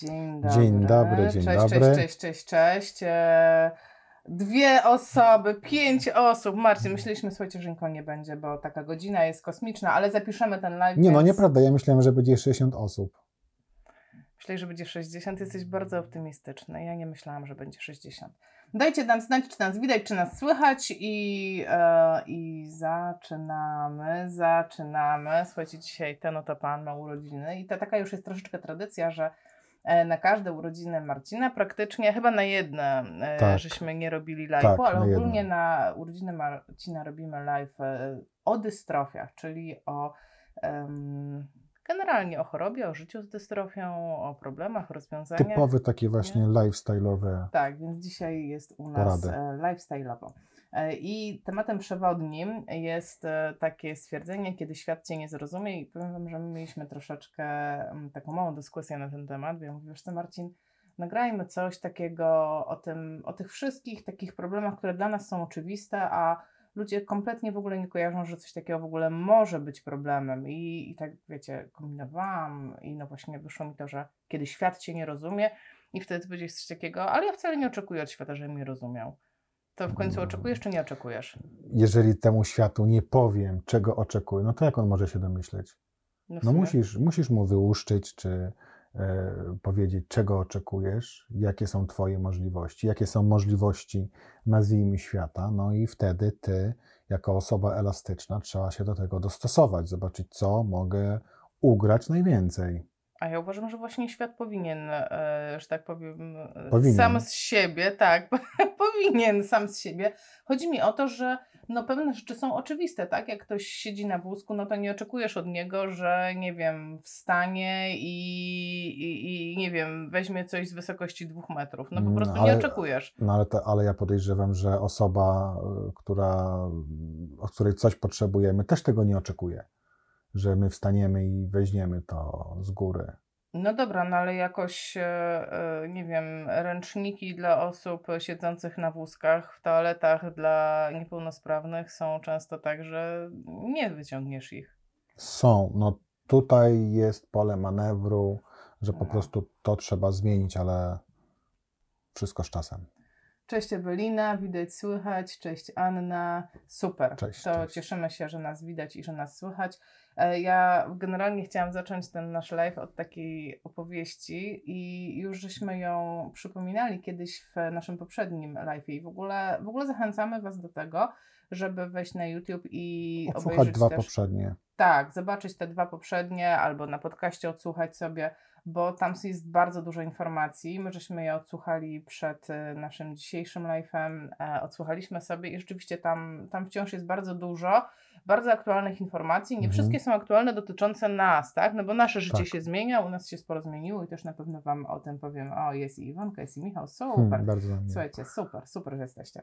Dzień dobry. Dzień dobry, dzień cześć, dobry. Cześć, cześć, cześć, cześć. E, Dwie osoby, pięć osób. Marcin, myśleliśmy, słuchajcie, że nikogo nie będzie, bo taka godzina jest kosmiczna, ale zapiszemy ten live. Nie, no więc nieprawda, ja myślałem, że będzie 60 osób. Myślę, że będzie 60. Jesteś bardzo optymistyczny. Ja nie myślałam, że będzie 60. Dajcie nam znać, czy nas widać, czy nas słychać i, e, i zaczynamy, zaczynamy. Słuchajcie, dzisiaj ten oto pan ma urodziny i to taka już jest troszeczkę tradycja, że na każde urodziny Marcina praktycznie, chyba na jedne, e, Tak. żeśmy nie robili live'u, Tak, ale na jedno. ogólnie na urodziny Marcina robimy live e, o dystrofiach, czyli o em, generalnie o chorobie, o życiu z dystrofią, o problemach, rozwiązaniach. Typowy taki właśnie lifestyle'owy. Tak, więc dzisiaj jest u nas Porady. e, lifestyle'owo. E, I tematem przewodnim jest e, takie stwierdzenie, kiedy świat Cię nie zrozumie i powiem Wam, że my mieliśmy troszeczkę mm, taką małą dyskusję na ten temat, ja mówię, wiesz co Marcin, nagrajmy coś takiego o tym, o tych wszystkich takich problemach, które dla nas są oczywiste, a ludzie kompletnie w ogóle nie kojarzą, że coś takiego w ogóle może być problemem. I, i tak, wiecie, kombinowałam i no właśnie wyszło mi to, że kiedy świat Cię nie rozumie i wtedy ty powiedziałeś coś takiego, ale ja wcale nie oczekuję od świata, żeby mnie rozumiał. To w końcu oczekujesz, czy nie oczekujesz? Jeżeli temu światu nie powiem, czego oczekuję, no to jak on może się domyśleć? No sumie. musisz, musisz mu wyłuszczyć, czy e, powiedzieć, czego oczekujesz, jakie są Twoje możliwości, jakie są możliwości, nazwijmy, świata, no i wtedy Ty, jako osoba elastyczna, trzeba się do tego dostosować, zobaczyć, co mogę ugrać najwięcej. A ja uważam, że właśnie świat powinien, e, że tak powiem, e, Powinien. sam z siebie, tak, powinien sam z siebie. Chodzi mi o to, że no pewne rzeczy są oczywiste, tak? Jak ktoś siedzi na wózku, no to nie oczekujesz od niego, że nie wiem, wstanie i, i, i nie wiem, weźmie coś z wysokości dwóch metrów. No po Mm, prostu nie ale- oczekujesz. No ale, to, ale ja podejrzewam, że osoba, y, która, od której coś potrzebujemy, też tego nie oczekuje. Że my wstaniemy i weźmiemy to z góry. No dobra, no ale jakoś, e, e, nie wiem, ręczniki dla osób siedzących na wózkach w toaletach dla niepełnosprawnych są często tak, że nie wyciągniesz ich. Są. No tutaj jest pole manewru, że po No. prostu to trzeba zmienić, ale wszystko z czasem. Cześć Ewelina, widać, słychać. Cześć Anna, super. Cześć, to cześć. cieszymy się, że nas widać i że nas słychać. E, Ja generalnie chciałam zacząć ten nasz live od takiej opowieści i już żeśmy ją przypominali kiedyś w naszym poprzednim live i w ogóle, w ogóle zachęcamy Was do tego, żeby wejść na YouTube i Odsłuchać obejrzeć dwa też poprzednie. tak, zobaczyć te dwa poprzednie albo na podcaście odsłuchać sobie, bo tam jest bardzo dużo informacji. My żeśmy je odsłuchali przed e, naszym dzisiejszym live'em, e, odsłuchaliśmy sobie i rzeczywiście tam, tam wciąż jest bardzo dużo bardzo aktualnych informacji. Nie Mhm. wszystkie są aktualne dotyczące nas, tak? No bo nasze życie Tak. się zmienia, u nas się sporo zmieniło i też na pewno Wam o tym powiem. O, jest i Iwonka, jest i Michał, super. Hmm, bardzo. Słuchajcie, super, super, że jesteście.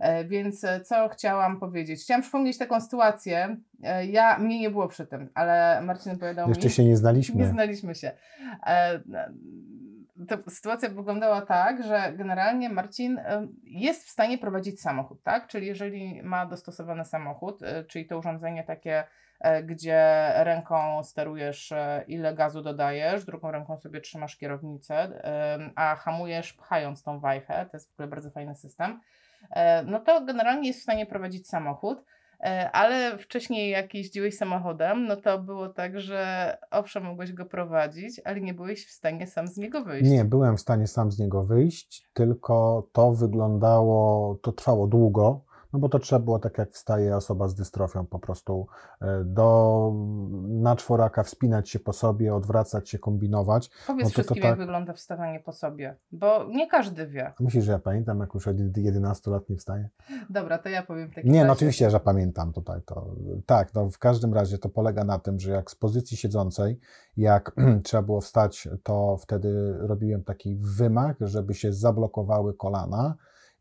E, więc e, co chciałam powiedzieć? Chciałam przypomnieć taką sytuację. E, ja, mnie nie było przy tym, ale Marcin opowiadał Jeszcze mi. się nie znaliśmy. Nie znaliśmy się. E, ta sytuacja wyglądała tak, że generalnie Marcin jest w stanie prowadzić samochód, tak? Czyli jeżeli ma dostosowany samochód, e, czyli to urządzenie takie, e, gdzie ręką sterujesz, e, ile gazu dodajesz, drugą ręką sobie trzymasz kierownicę, a hamujesz pchając tą wajchę, to jest w ogóle bardzo fajny system, no to generalnie jest w stanie prowadzić samochód. E, Ale wcześniej jak jeździłeś samochodem, no to było tak, że owszem, mogłeś go prowadzić, ale nie byłeś w stanie sam z niego wyjść. Nie, byłem w stanie sam z niego wyjść, tylko to wyglądało, to trwało długo, no bo to trzeba było tak jak wstaje osoba z dystrofią po prostu e, do, na czworaka wspinać się po sobie, odwracać się, kombinować. Powiedz no to to wszystkim, jak tak. wygląda wstawanie po sobie, bo nie każdy wie. Myślisz, że ja pamiętam, jak już od 11 lat nie wstaję? Dobra, to ja powiem w takim Nie, no oczywiście, że pamiętam tutaj to. Tak, no w każdym razie to polega na tym, że jak z pozycji siedzącej, jak trzeba było wstać, to wtedy robiłem taki wymach, żeby się zablokowały kolana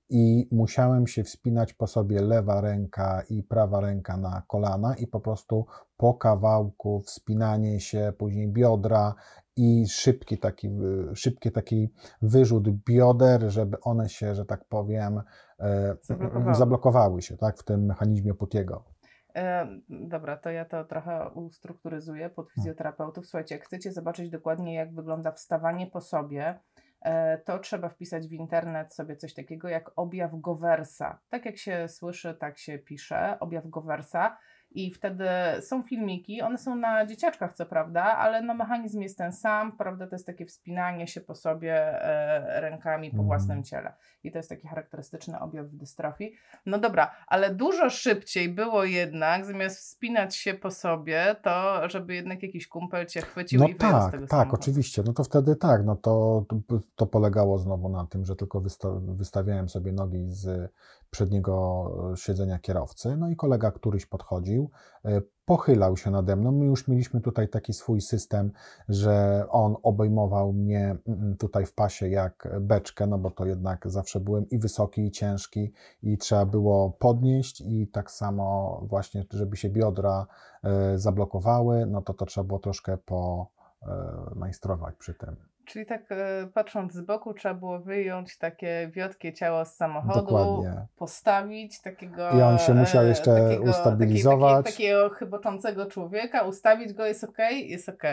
i musiałem się wspinać po sobie lewa ręka i prawa ręka na kolana i po prostu po kawałku wspinanie się, później biodra i szybki taki, szybki taki wyrzut bioder, żeby one się, że tak powiem, e, Zablokowały. zablokowały się tak, w tym mechanizmie Putiego. E, dobra, to ja to trochę ustrukturyzuję pod fizjoterapeutów. Słuchajcie, jak chcecie zobaczyć dokładnie, jak wygląda wstawanie po sobie, to trzeba wpisać w internet sobie coś takiego jak objaw Goversa. Tak jak się słyszy, tak się pisze, objaw Goversa i wtedy są filmiki, one są na dzieciaczkach co prawda, ale no mechanizm jest ten sam, prawda, to jest takie wspinanie się po sobie e, rękami po Mhm. własnym ciele i to jest taki charakterystyczny objaw dystrofii. No dobra, ale dużo szybciej było jednak, zamiast wspinać się po sobie, to żeby jednak jakiś kumpel cię chwycił No i wyjął z tak, tego tak, samochodu. oczywiście. No to wtedy tak, no to, to, to polegało znowu na tym, że tylko wysta wystawiałem sobie nogi z przedniego e, siedzenia kierowcy, no i kolega któryś podchodził, e, pochylał się nade mną. My już mieliśmy tutaj taki swój system, że on obejmował mnie mm, tutaj w pasie jak beczkę, no bo to jednak zawsze byłem i wysoki, i ciężki, i trzeba było podnieść, i tak samo właśnie, żeby się biodra e, zablokowały, no to to trzeba było troszkę po majstrować przy tym. Czyli tak e, patrząc z boku, trzeba było wyjąć takie wiotkie ciało z samochodu, Dokładnie. postawić takiego. I on się musiał e, jeszcze takiego, ustabilizować. Takiego, takiego chyboczącego człowieka, ustawić go, jest ok, jest ok.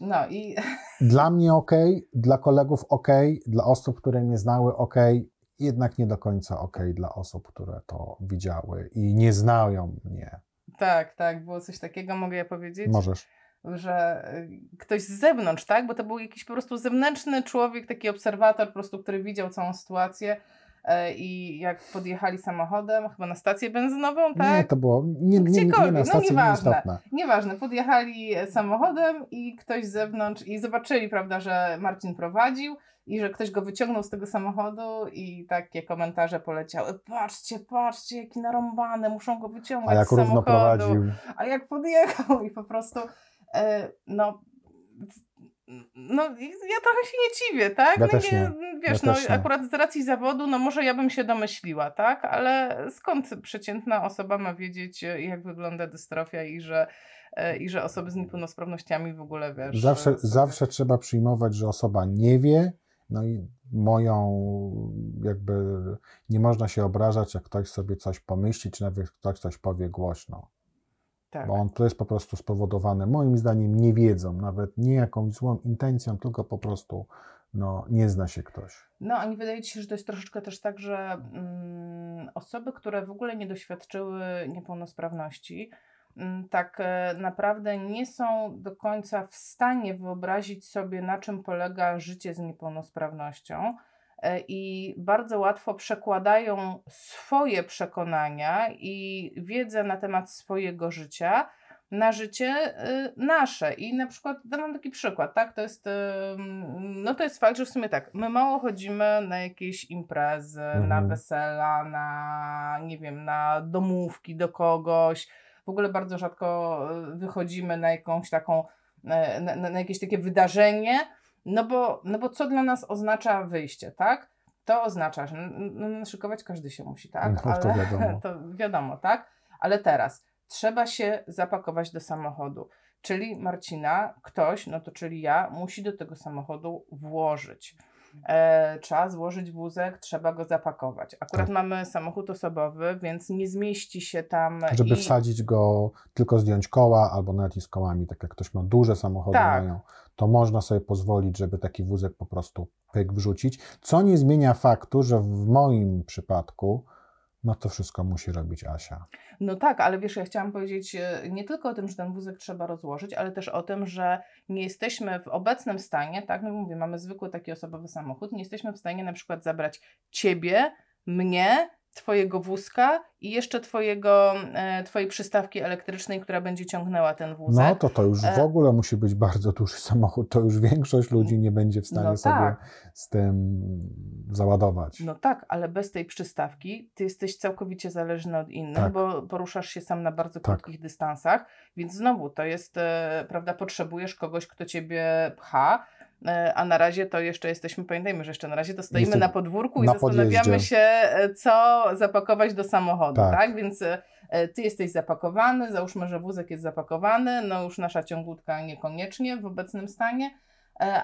No i Dla mnie ok, dla kolegów ok, dla osób, które mnie znały ok, jednak nie do końca ok dla osób, które to widziały i nie znają mnie. tak, tak, było coś takiego, mogę ja powiedzieć. Możesz. Że y, ktoś z zewnątrz, tak? Bo to był jakiś po prostu zewnętrzny człowiek, taki obserwator, po prostu, który widział całą sytuację. e, I jak podjechali samochodem, chyba na stację benzynową, tak? Nie, to było nie, nie, nie, nie Gdziekolwiek, na no stacji, nieważne. nieistotne. Nieważne, podjechali samochodem i ktoś z zewnątrz i zobaczyli, prawda, że Marcin prowadził i że ktoś go wyciągnął z tego samochodu i takie komentarze poleciały. Patrzcie, patrzcie, jaki narąbany, muszą go wyciągać A jak z samochodu prowadził. a jak podjechał i po prostu no w- no i ja trochę się nie dziwię, tak? Ja no też nie. Wiesz, Ja no nie. akurat z racji zawodu, no może ja bym się domyśliła, tak? Ale skąd przeciętna osoba ma wiedzieć, e, jak wygląda dystrofia i że, e, i że osoby z niepełnosprawnościami w ogóle, wiesz... Zawsze, e, sobie- zawsze trzeba przyjmować, że osoba nie wie, no i moją jakby nie można się obrażać, jak ktoś sobie coś pomyśli, czy nawet ktoś coś powie głośno. Tak. Bo on to jest po prostu spowodowane, moim zdaniem, niewiedzą, nawet nie jakąś złą intencją, tylko po prostu no, nie zna się ktoś. No, a nie wydaje Ci się, że to jest troszeczkę też tak, że mm, osoby, które w ogóle nie doświadczyły niepełnosprawności, mm, tak e, naprawdę nie są do końca w stanie wyobrazić sobie, na czym polega życie z niepełnosprawnością. E, I bardzo łatwo przekładają swoje przekonania i wiedzę na temat swojego życia na życie y, nasze. I na przykład, dam taki przykład, tak? To jest, no to jest fakt, że w sumie tak, my mało chodzimy na jakieś imprezy, Mhm. na wesela, na, nie wiem, na domówki do kogoś. W ogóle bardzo rzadko y, wychodzimy na jakąś taką, e, na, na jakieś takie wydarzenie, no bo, no bo co dla nas oznacza wyjście, tak? To oznacza, że no, szykować każdy się musi, tak? No, to wiadomo. to wiadomo, tak? Ale teraz trzeba się zapakować do samochodu. Czyli Marcina, ktoś, no to czyli ja, musi do tego samochodu włożyć. E, trzeba złożyć wózek, trzeba go zapakować. Akurat Tak. mamy samochód osobowy, więc nie zmieści się tam. Żeby i... wsadzić go, tylko zdjąć koła, albo nawet i z kołami, tak jak ktoś ma duże samochody, Tak. mają, to można sobie pozwolić, żeby taki wózek po prostu pyk wrzucić, co nie zmienia faktu, że w moim przypadku no to wszystko musi robić Asia. No tak, ale wiesz, ja chciałam powiedzieć e, nie tylko o tym, że ten wózek trzeba rozłożyć, ale też o tym, że nie jesteśmy w obecnym stanie, tak, no mówię, mamy zwykły taki osobowy samochód, nie jesteśmy w stanie na przykład zabrać ciebie, mnie, twojego wózka i jeszcze twojego, e, twojej przystawki elektrycznej, która będzie ciągnęła ten wózek. No to to już w E- ogóle musi być bardzo duży samochód, to już większość ludzi nie będzie w stanie No sobie tak. z tym załadować. No tak, ale bez tej przystawki ty jesteś całkowicie zależny od innych, Tak. bo poruszasz się sam na bardzo Tak. krótkich dystansach, więc znowu to jest, e, prawda, potrzebujesz kogoś, kto ciebie pcha, a na razie to jeszcze jesteśmy, pamiętajmy, że jeszcze na razie to stoimy Jesteś na podwórku i na zastanawiamy podjeździe. się, e, co zapakować do samochodu, tak? Tak. Więc e, e, ty jesteś zapakowany, załóżmy, że wózek jest zapakowany, no już nasza ciągutka niekoniecznie w obecnym stanie, E,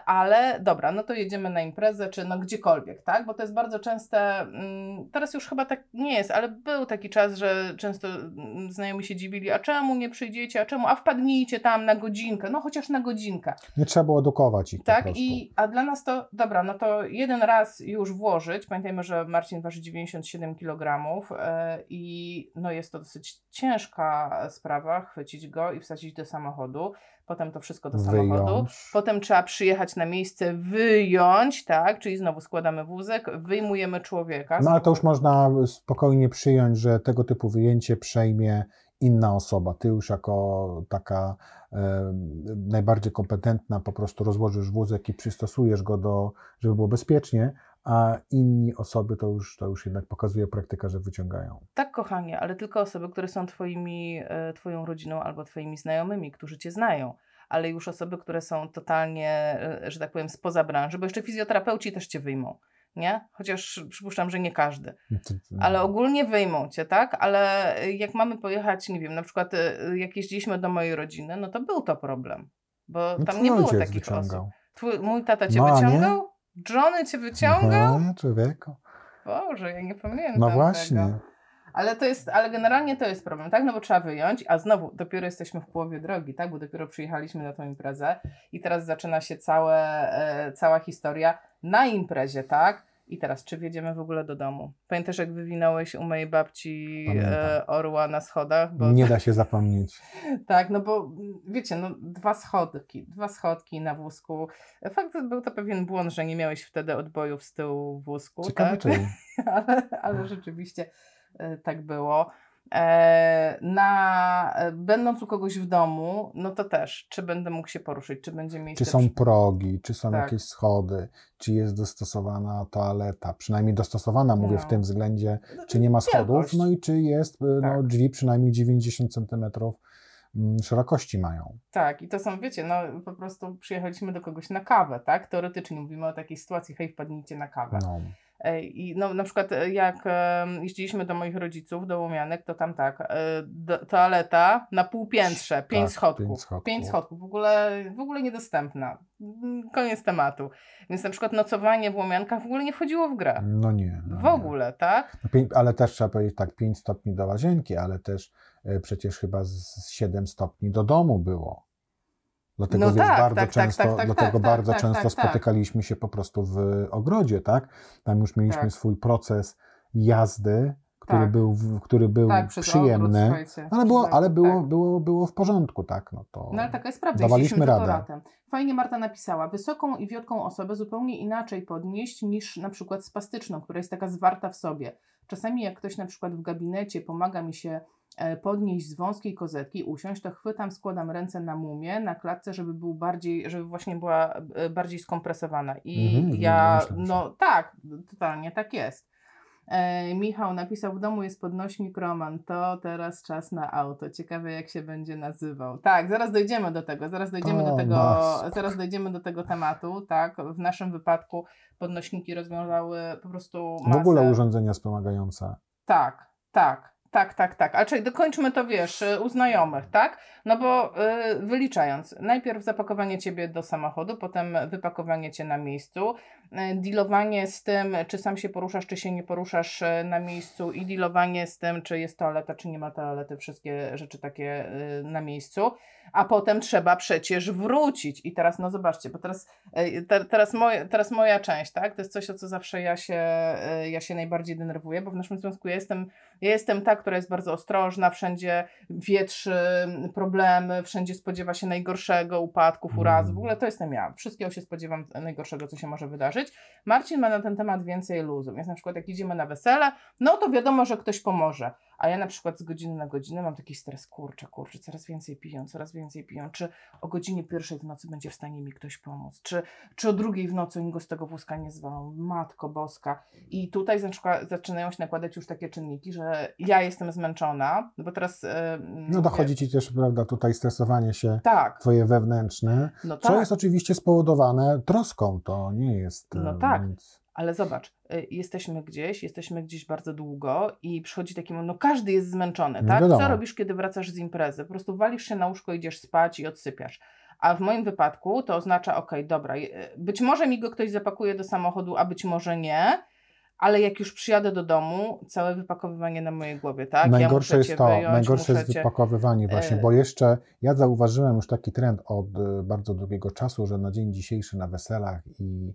ale dobra, no to jedziemy na imprezę, czy no gdziekolwiek, tak? Bo to jest bardzo częste, mm, teraz już chyba tak nie jest, ale był taki czas, że często mm, znajomi się dziwili, a czemu nie przyjdziecie, a czemu, a wpadnijcie tam na godzinkę, no chociaż na godzinkę. Nie trzeba było edukować ich Tak, i a dla nas to, dobra, no to jeden raz już włożyć, pamiętajmy, że Marcin waży 97 kg e, i no jest to dosyć ciężka sprawa, chwycić go i wsadzić do samochodu, potem to wszystko do samochodu, Wyjąć. potem trzeba przyjechać na miejsce, wyjąć, tak, czyli znowu składamy wózek, wyjmujemy człowieka. No ale to już można spokojnie przyjąć, że tego typu wyjęcie przejmie inna osoba. Ty już jako taka najbardziej kompetentna po prostu rozłożysz wózek i przystosujesz go do, żeby było bezpiecznie, a inni osoby to już, to już jednak pokazuje praktyka, że wyciągają. Tak, kochanie, ale tylko osoby, które są twoimi, e, twoją rodziną albo twoimi znajomymi, którzy cię znają. Ale już osoby, które są totalnie, e, że tak powiem, spoza branży, bo jeszcze fizjoterapeuci też cię wyjmą, nie? Chociaż przypuszczam, że nie każdy. To- Ale ogólnie wyjmą cię, tak? Ale jak mamy pojechać, nie wiem, na przykład e, jak jeździliśmy do mojej rodziny, no to był to problem. Bo No, tam twój nie było takich wyciągał. osób. Twój, mój tata cię No, a nie? Johnny cię wyciągał? No, człowieku. Boże, ja nie pamiętam No tego. właśnie. Ale to jest, ale generalnie to jest problem, tak? No bo trzeba wyjąć, a znowu dopiero jesteśmy w połowie drogi, tak? Bo dopiero przyjechaliśmy na tą imprezę i teraz zaczyna się całe, e, cała historia na imprezie, tak? I teraz, czy wjedziemy w ogóle do domu? Pamiętasz, jak wywinąłeś u mojej babci e, orła na schodach? Bo, Nie da się zapomnieć. Tak, no bo wiecie, no dwa schodki, dwa schodki na wózku. Fakt, był to pewien błąd, że nie miałeś wtedy odbojów z tyłu wózku, Ciekawe tak? ale, ale rzeczywiście e, tak było. Na, będąc u kogoś w domu, no to też, czy będę mógł się poruszyć, czy będzie miejsce. Czy są progi, czy są Tak. jakieś schody, czy jest dostosowana toaleta, przynajmniej dostosowana, mówię w No. tym względzie, czy nie ma schodów, Wielkość. no i czy jest, y, no, Tak. drzwi przynajmniej 90 cm szerokości mają. Tak, i to są, wiecie, no po prostu przyjechaliśmy do kogoś na kawę, tak? Teoretycznie mówimy o takiej sytuacji, hej, wpadnijcie na kawę. No. E, I no, na przykład e, jak jeździliśmy do moich rodziców, do Łomianek, to tam tak, e, do, toaleta na półpiętrze, pięć Tak, schodków. pięć schodków. Pięć schodków, w ogóle, w ogóle niedostępna. Mm, Koniec tematu. Więc na przykład nocowanie w Łomiankach w ogóle nie wchodziło w grę. No nie. No W nie. ogóle, tak? No Ale też trzeba powiedzieć tak, 5 stopni do łazienki, ale też przecież chyba z 7 stopni do domu było. Dlatego No wiesz, tak, bardzo tak, tak, często, tak, tak, dlatego tak, bardzo często spotykaliśmy się po prostu w ogrodzie, tak? Tam już mieliśmy swój proces jazdy, który był, który był przyjemny, ogród, ale, było, ale było, było, było w porządku, tak? No to No ale taka jest prawda. dawaliśmy radę. Fajnie Marta napisała, wysoką i wiotką osobę zupełnie inaczej podnieść niż na przykład spastyczną, która jest taka zwarta w sobie. Czasami jak ktoś na przykład w gabinecie pomaga mi się podnieść z wąskiej kozetki, usiąść, to chwytam, składam ręce na mumię, na klatce, żeby był bardziej, żeby właśnie była e, bardziej skompresowana. I Mhm, ja, myślę, że- no tak, totalnie tak jest. E, Michał napisał, w domu jest podnośnik Roman, to teraz czas na auto. Ciekawe jak się będzie nazywał. Tak, zaraz dojdziemy do tego, zaraz dojdziemy do O, tego, no, zaraz dojdziemy do tego tematu, tak. W naszym wypadku podnośniki rozwiązały po prostu masę... w ogóle urządzenia wspomagające. Tak, tak, tak, tak, tak. A czyli dokończmy to, wiesz, y, u znajomych, tak? No bo y, wyliczając, najpierw zapakowanie ciebie do samochodu, potem wypakowanie cię na miejscu, dealowanie z tym, czy sam się poruszasz, czy się nie poruszasz y, na miejscu i dealowanie z tym, czy jest toaleta, czy nie ma toalety, wszystkie rzeczy takie y, na miejscu, a potem trzeba przecież wrócić. I teraz, no zobaczcie, bo teraz, te, teraz, moje, teraz moja część, tak? To jest coś, o co zawsze ja się, ja się najbardziej denerwuję, bo w naszym związku ja jestem ja jestem ta, która jest bardzo ostrożna, wszędzie wietrzy problemy, wszędzie spodziewa się najgorszego, upadków, urazów. W ogóle to jestem ja. Wszystkiego się spodziewam najgorszego, co się może wydarzyć. Marcin ma na ten temat więcej luzu, więc na przykład jak idziemy na wesele, no to wiadomo, że ktoś pomoże. A ja na przykład z godziny na godzinę mam taki stres, kurczę, kurczę, coraz więcej piją, coraz więcej piją. Czy o godzinie pierwszej w nocy będzie w stanie mi ktoś pomóc? Czy, czy o drugiej w nocy oni go z tego wózka nie zwalą? Matko boska. I tutaj zaczynają się nakładać już takie czynniki, że ja jestem zmęczona, no bo teraz... e, No dochodzi ci też, prawda, tutaj stresowanie się Tak, twoje wewnętrzne, no co tak. jest oczywiście spowodowane troską, to nie jest No tak. nic- Ale zobacz, jesteśmy gdzieś, jesteśmy gdzieś bardzo długo i przychodzi taki moment, no każdy jest zmęczony, No tak? Co robisz, kiedy wracasz z imprezy? Po prostu walisz się na łóżko, idziesz spać i odsypiasz. A w moim wypadku to oznacza, ok, dobra, je- być może mi go ktoś zapakuje do samochodu, a być może nie, ale jak już przyjadę do domu, całe wypakowywanie na mojej głowie, tak? najgorsze ja jest to, wyjąć, najgorsze jest cię... wypakowywanie właśnie, e, bo jeszcze ja zauważyłem już taki trend od bardzo długiego czasu, że na dzień dzisiejszy na weselach i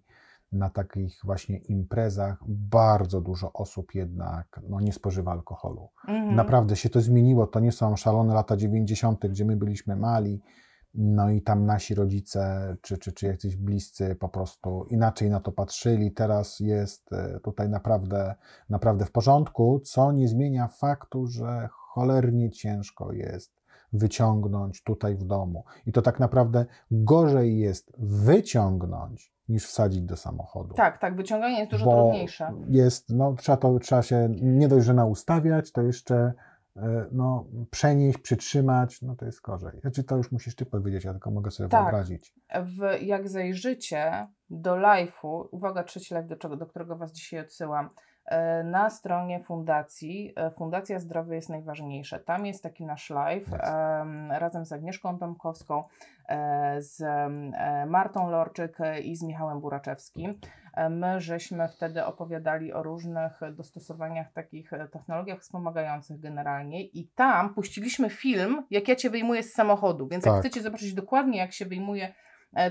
na takich właśnie imprezach bardzo dużo osób jednak no, nie spożywa alkoholu. Mhm. Naprawdę się to zmieniło. To nie są szalone lata 90., gdzie my byliśmy mali, no i tam nasi rodzice czy, czy, czy jacyś bliscy po prostu inaczej na to patrzyli. Teraz jest e, tutaj naprawdę, naprawdę w porządku, co nie zmienia faktu, że cholernie ciężko jest wyciągnąć tutaj w domu. I to tak naprawdę gorzej jest wyciągnąć niż wsadzić do samochodu Tak, tak, wyciąganie jest dużo bo trudniejsze. Jest, no, trzeba, to, trzeba się nie dość, że naustawiać, to jeszcze e, no, przenieść, przytrzymać, no to jest gorzej. Znaczy, to już musisz ty powiedzieć, ja tylko mogę sobie Tak. wyobrazić. w, jak zajrzycie do live'u, uwaga, trzeci live, do, czego, do którego Was dzisiaj odsyłam, na stronie fundacji, e, Fundacja Zdrowie jest najważniejsze. Tam jest taki nasz live razem z Agnieszką Tomkowską, e, z e, Martą Lorczyk e, i z Michałem Buraczewskim. E, My żeśmy wtedy opowiadali o różnych dostosowaniach, takich e, technologiach wspomagających generalnie i tam puściliśmy film, jak ja Cię wyjmuję z samochodu, więc jak Tak. chcecie zobaczyć dokładnie, jak się wyjmuje e,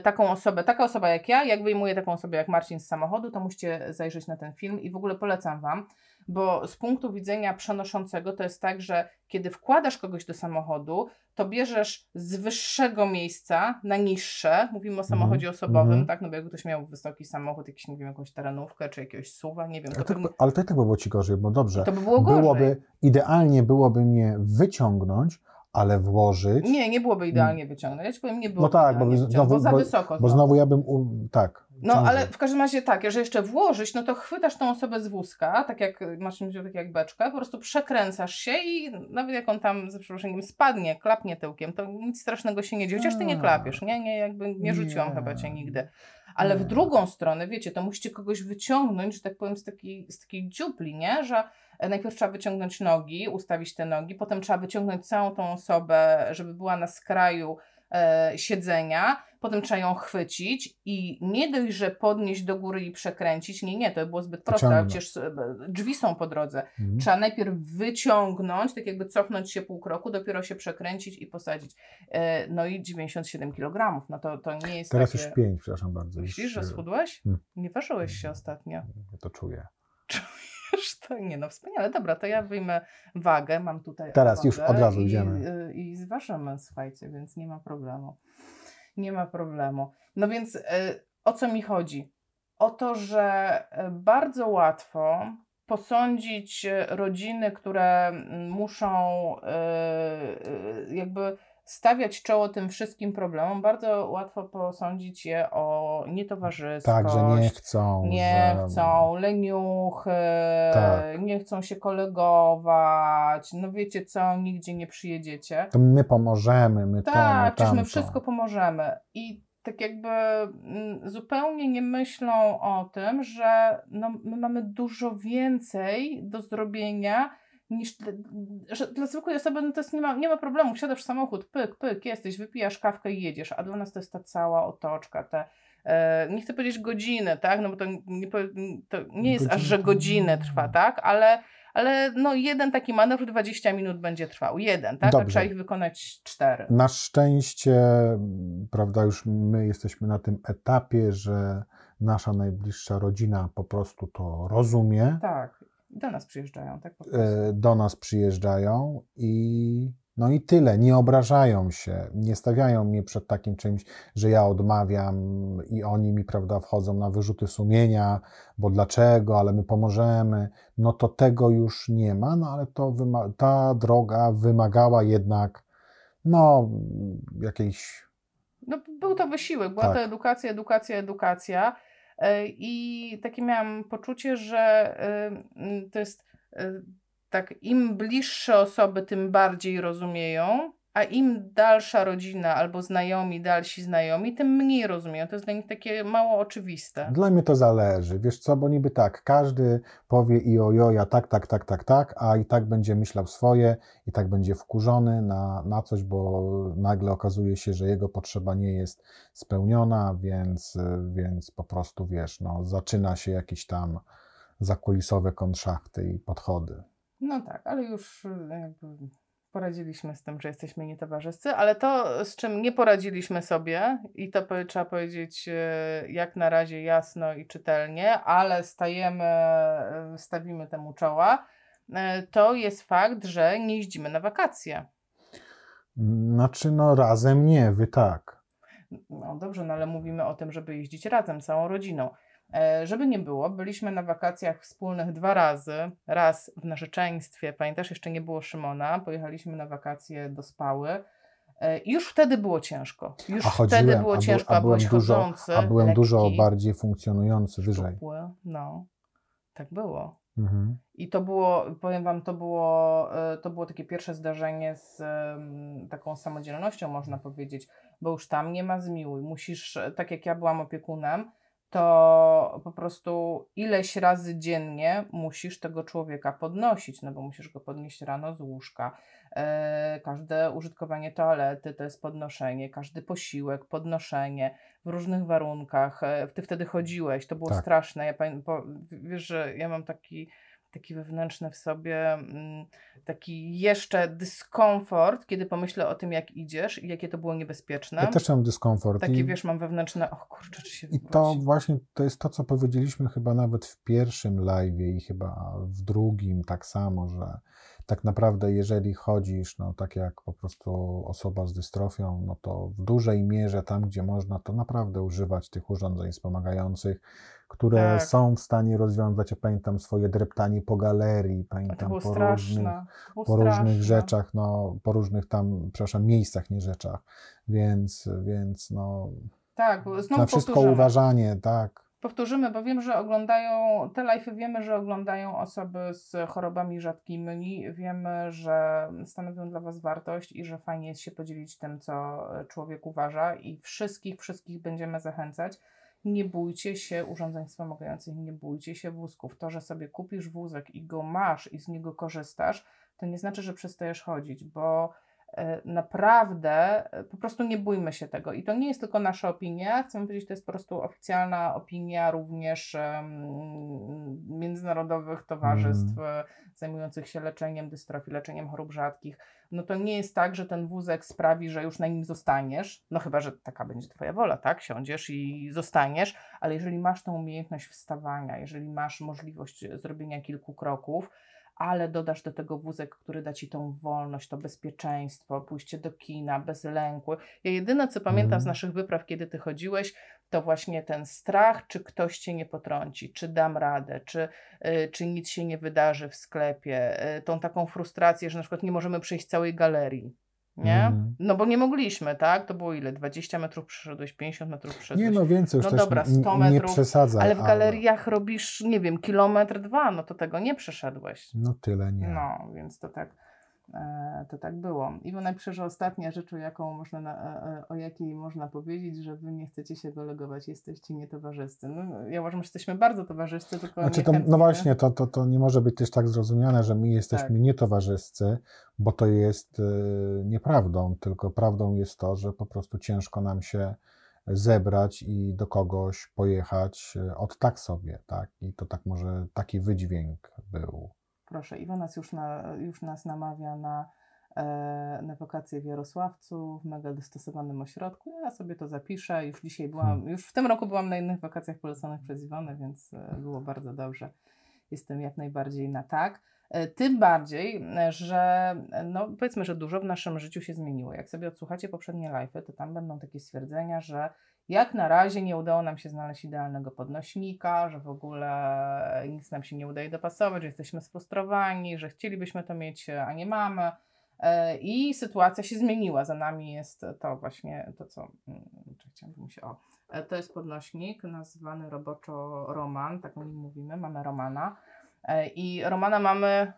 taką osobę, taka osoba jak ja, jak wyjmuje taką osobę jak Marcin z samochodu, to musicie zajrzeć na ten film i w ogóle polecam Wam, bo z punktu widzenia przenoszącego to jest tak, że kiedy wkładasz kogoś do samochodu, to bierzesz z wyższego miejsca na niższe, mówimy o samochodzie osobowym, mhm. tak, no bo jakby ktoś miał wysoki samochód, jakiś, nie wiem, jakąś terenówkę, czy jakiegoś suwa, nie wiem, to, Ale pewnie, ale to i tak by było ci gorzej, bo dobrze. to by było gorzej. byłoby, idealnie byłoby mnie wyciągnąć, ale włożyć, Nie, nie byłoby idealnie wyciągnąć. Ja nie byłoby No tak, bo znowu- bo za bo- wysoko. bo znowu ja bym, u, tak. No ciągle. ale w każdym razie tak, że jeszcze włożyć, no to chwytasz tą osobę z wózka, tak jak masz tak jak beczkę, po prostu przekręcasz się i nawet jak on tam za przeproszeniem spadnie, klapnie tyłkiem, to nic strasznego się nie dzieje. Chociaż ty nie klapiesz, nie? Nie, jakby nie rzuciłam Nie. chyba cię nigdy. Ale w Nie. drugą stronę, wiecie, to musicie kogoś wyciągnąć, że tak powiem, z takiej, z takiej dziupli, nie? Że e, najpierw trzeba wyciągnąć nogi, ustawić te nogi, potem trzeba wyciągnąć całą tą osobę, żeby była na skraju siedzenia, potem trzeba ją chwycić i nie dość, że podnieść do góry i przekręcić, nie, nie, to by było zbyt proste, ale przecież e, drzwi są po drodze. Mhm. Trzeba najpierw wyciągnąć, tak jakby cofnąć się pół kroku, dopiero się przekręcić i posadzić. E, no i 97 kg, no to, to nie jest Teraz takie... już pięć, przepraszam bardzo. Myślisz, że e, schudłeś? Hmm. Nie ważyłeś się ostatnio. Ja to czuję. To nie no, wspaniale. Dobra, to ja wyjmę wagę, mam tutaj Teraz już od razu i, idziemy. y, I zważymy, słuchajcie, więc nie ma problemu. Nie ma problemu. No więc y, o co mi chodzi? O to, że y, bardzo łatwo posądzić rodziny, które mm, muszą jakby stawiać czoło tym wszystkim problemom, bardzo łatwo posądzić je o nietowarzyskość, Tak, że nie chcą. nie że... chcą, leniuchy, Tak. nie chcą się kolegować, no wiecie co, nigdzie nie przyjedziecie. To my pomożemy, my to, Tak, my przecież my wszystko pomożemy. I tak jakby mm, zupełnie nie myślą o tym, że no, my mamy dużo więcej do zrobienia niż dla, że dla zwykłej osoby no to jest nie, ma, nie ma problemu, wsiadasz w samochód, pyk, pyk, jesteś, wypijasz kawkę i jedziesz, a dla nas to jest ta cała otoczka, te e, nie chcę powiedzieć godziny, tak, no bo to nie, to nie jest aż, że godzinę trwa, tak, ale, ale no jeden taki manewr 20 minut będzie trwał, jeden, tak, a Dobrze. trzeba ich wykonać cztery. Na szczęście, prawda, już my jesteśmy na tym etapie, że nasza najbliższa rodzina po prostu to rozumie, Tak, do nas przyjeżdżają, tak e, do nas przyjeżdżają i no i tyle, nie obrażają się, nie stawiają mnie przed takim czymś, że ja odmawiam i oni mi, prawda, wchodzą na wyrzuty sumienia, bo dlaczego, ale my pomożemy, no to tego już nie ma, no ale to ta droga wymagała jednak, no, jakiejś No, był to wysiłek, była Tak. to edukacja, edukacja, edukacja. E, I takie miałam poczucie, że e, to jest e, tak, im bliższe osoby, tym bardziej rozumieją, A im dalsza rodzina albo znajomi, dalsi znajomi, tym mniej rozumieją. To jest dla nich takie mało oczywiste. Dla mnie to zależy. Wiesz co, bo niby tak, każdy powie i ojoja tak, tak, tak, tak, tak, a i tak będzie myślał swoje, i tak będzie wkurzony na, na coś, bo nagle okazuje się, że jego potrzeba nie jest spełniona, więc, więc po prostu wiesz, no, zaczyna się jakieś tam zakulisowe konszachty i podchody. No tak, ale już jakby poradziliśmy z tym, że jesteśmy nietowarzyscy, ale to, z czym nie poradziliśmy sobie, i to trzeba powiedzieć y, jak na razie jasno i czytelnie, ale stajemy, y, stawimy temu czoła, to jest fakt, że nie jeździmy na wakacje. Znaczy, no razem nie, wy tak. No dobrze, no ale mówimy o tym, żeby jeździć razem, całą rodziną. E, żeby nie było, byliśmy na wakacjach wspólnych dwa razy. Raz w narzeczeństwie, pamiętasz, jeszcze nie było Szymona, pojechaliśmy na wakacje do Spały. E, już wtedy było ciężko. Już a chodziłem, wtedy było a ciężko, a, byłem dużo, chodzący, A byłem lekki, dużo bardziej funkcjonujący wyżej. Szczupły, no, tak było. Mhm. I to było, powiem Wam, to było, e, to było takie pierwsze zdarzenie z taką samodzielnością, można powiedzieć, bo już tam nie ma zmiłuj. Musisz, tak jak ja byłam opiekunem, to po prostu ileś razy dziennie musisz tego człowieka podnosić, no bo musisz go podnieść rano z łóżka. E, każde użytkowanie toalety to jest podnoszenie, każdy posiłek, podnoszenie w różnych warunkach. E, ty wtedy chodziłeś, to było tak. straszne. Ja pamiętam, wiesz, że ja mam taki taki wewnętrzny w sobie, mm, taki jeszcze dyskomfort, kiedy pomyślę o tym, jak idziesz i jakie to było niebezpieczne. Ja też mam dyskomfort. Taki, I, wiesz, mam wewnętrzne, o kurczę, czy się I to właśnie, to jest to, co powiedzieliśmy chyba nawet w pierwszym live i chyba w drugim tak samo, że tak naprawdę jeżeli chodzisz, no tak jak po prostu osoba z dystrofią, no to w dużej mierze tam, gdzie można, to naprawdę używać tych urządzeń wspomagających, które tak. są w stanie rozwiązać, ja pamiętam swoje dreptanie po galerii, pamiętam po, różnych, po różnych rzeczach, no, po różnych tam, przepraszam, miejscach, nie rzeczach, więc, więc no, tak, na wszystko powtórzymy. uważanie, tak. Powtórzymy, bo wiem, że oglądają, te live wiemy, że oglądają osoby z chorobami rzadkimi, wiemy, że stanowią dla Was wartość i że fajnie jest się podzielić tym, co człowiek uważa i wszystkich, wszystkich będziemy zachęcać nie bójcie się urządzeń wspomagających, nie bójcie się wózków. To, że sobie kupisz wózek i go masz i z niego korzystasz, to nie znaczy, że przestajesz chodzić, bo naprawdę e, po prostu nie bójmy się tego. I to nie jest tylko nasza opinia, chcę powiedzieć, to jest po prostu oficjalna opinia również um, międzynarodowych towarzystw mm. zajmujących się leczeniem dystrofii, leczeniem chorób rzadkich no to nie jest tak, że ten wózek sprawi, że już na nim zostaniesz, no chyba, że taka będzie Twoja wola, tak? Siądziesz i zostaniesz, ale jeżeli masz tą umiejętność wstawania, jeżeli masz możliwość zrobienia kilku kroków, ale dodasz do tego wózek, który da ci tą wolność, to bezpieczeństwo, pójście do kina bez lęku. Ja jedyne, co pamiętam mm. z mhm. naszych wypraw, kiedy ty chodziłeś, to właśnie ten strach, czy ktoś cię nie potrąci, czy dam radę, czy, y, czy nic się nie wydarzy w sklepie, y, tą taką frustrację, że na przykład nie możemy przejść całej galerii nie? Mm. No bo nie mogliśmy, tak? To było ile? 20 metrów przeszedłeś, 50 metrów przeszedłeś. Nie, no więcej już no też dobra, 100 metrów, nie przesadzaj. Ale w galeriach ale... robisz, nie wiem, kilometr, dwa, no to tego nie przeszedłeś. No tyle nie. No, więc to tak to tak było. Iwona pisze, że ostatnia rzecz, o, jaką można na, e, e, o jakiej można powiedzieć, że wy nie chcecie się kolegować, jesteście nietowarzyscy. No, ja uważam, że jesteśmy bardzo towarzyscy, tylko znaczy to, No właśnie, to, to, to nie może być też tak zrozumiane, że my jesteśmy tak. nietowarzyscy, bo to jest y, nieprawdą, tylko prawdą jest to, że po prostu ciężko nam się zebrać i do kogoś pojechać od tak sobie, tak? I to tak może taki wydźwięk był. Proszę, Iwona już, na, już nas namawia na, e, na wakacje w Jarosławcu, w mega dostosowanym ośrodku. Ja sobie to zapiszę. Już dzisiaj byłam, hmm. już w tym roku byłam na innych wakacjach poleconych przez Iwonę, więc e, było bardzo dobrze. Jestem jak najbardziej na tak. E, tym bardziej, że no powiedzmy, że dużo w naszym życiu się zmieniło. Jak sobie odsłuchacie poprzednie live'y, to tam będą takie stwierdzenia, że jak na razie nie udało nam się znaleźć idealnego podnośnika, że w ogóle nic nam się nie udaje dopasować, że jesteśmy sfrustrowani, że chcielibyśmy to mieć, a nie mamy. E, I sytuacja się zmieniła. Za nami jest to właśnie to, co. Mm, chciałabym się. O, e, to jest podnośnik nazwany roboczo Roman, tak o nim mówimy. Mamy Romana. E, I Romana mamy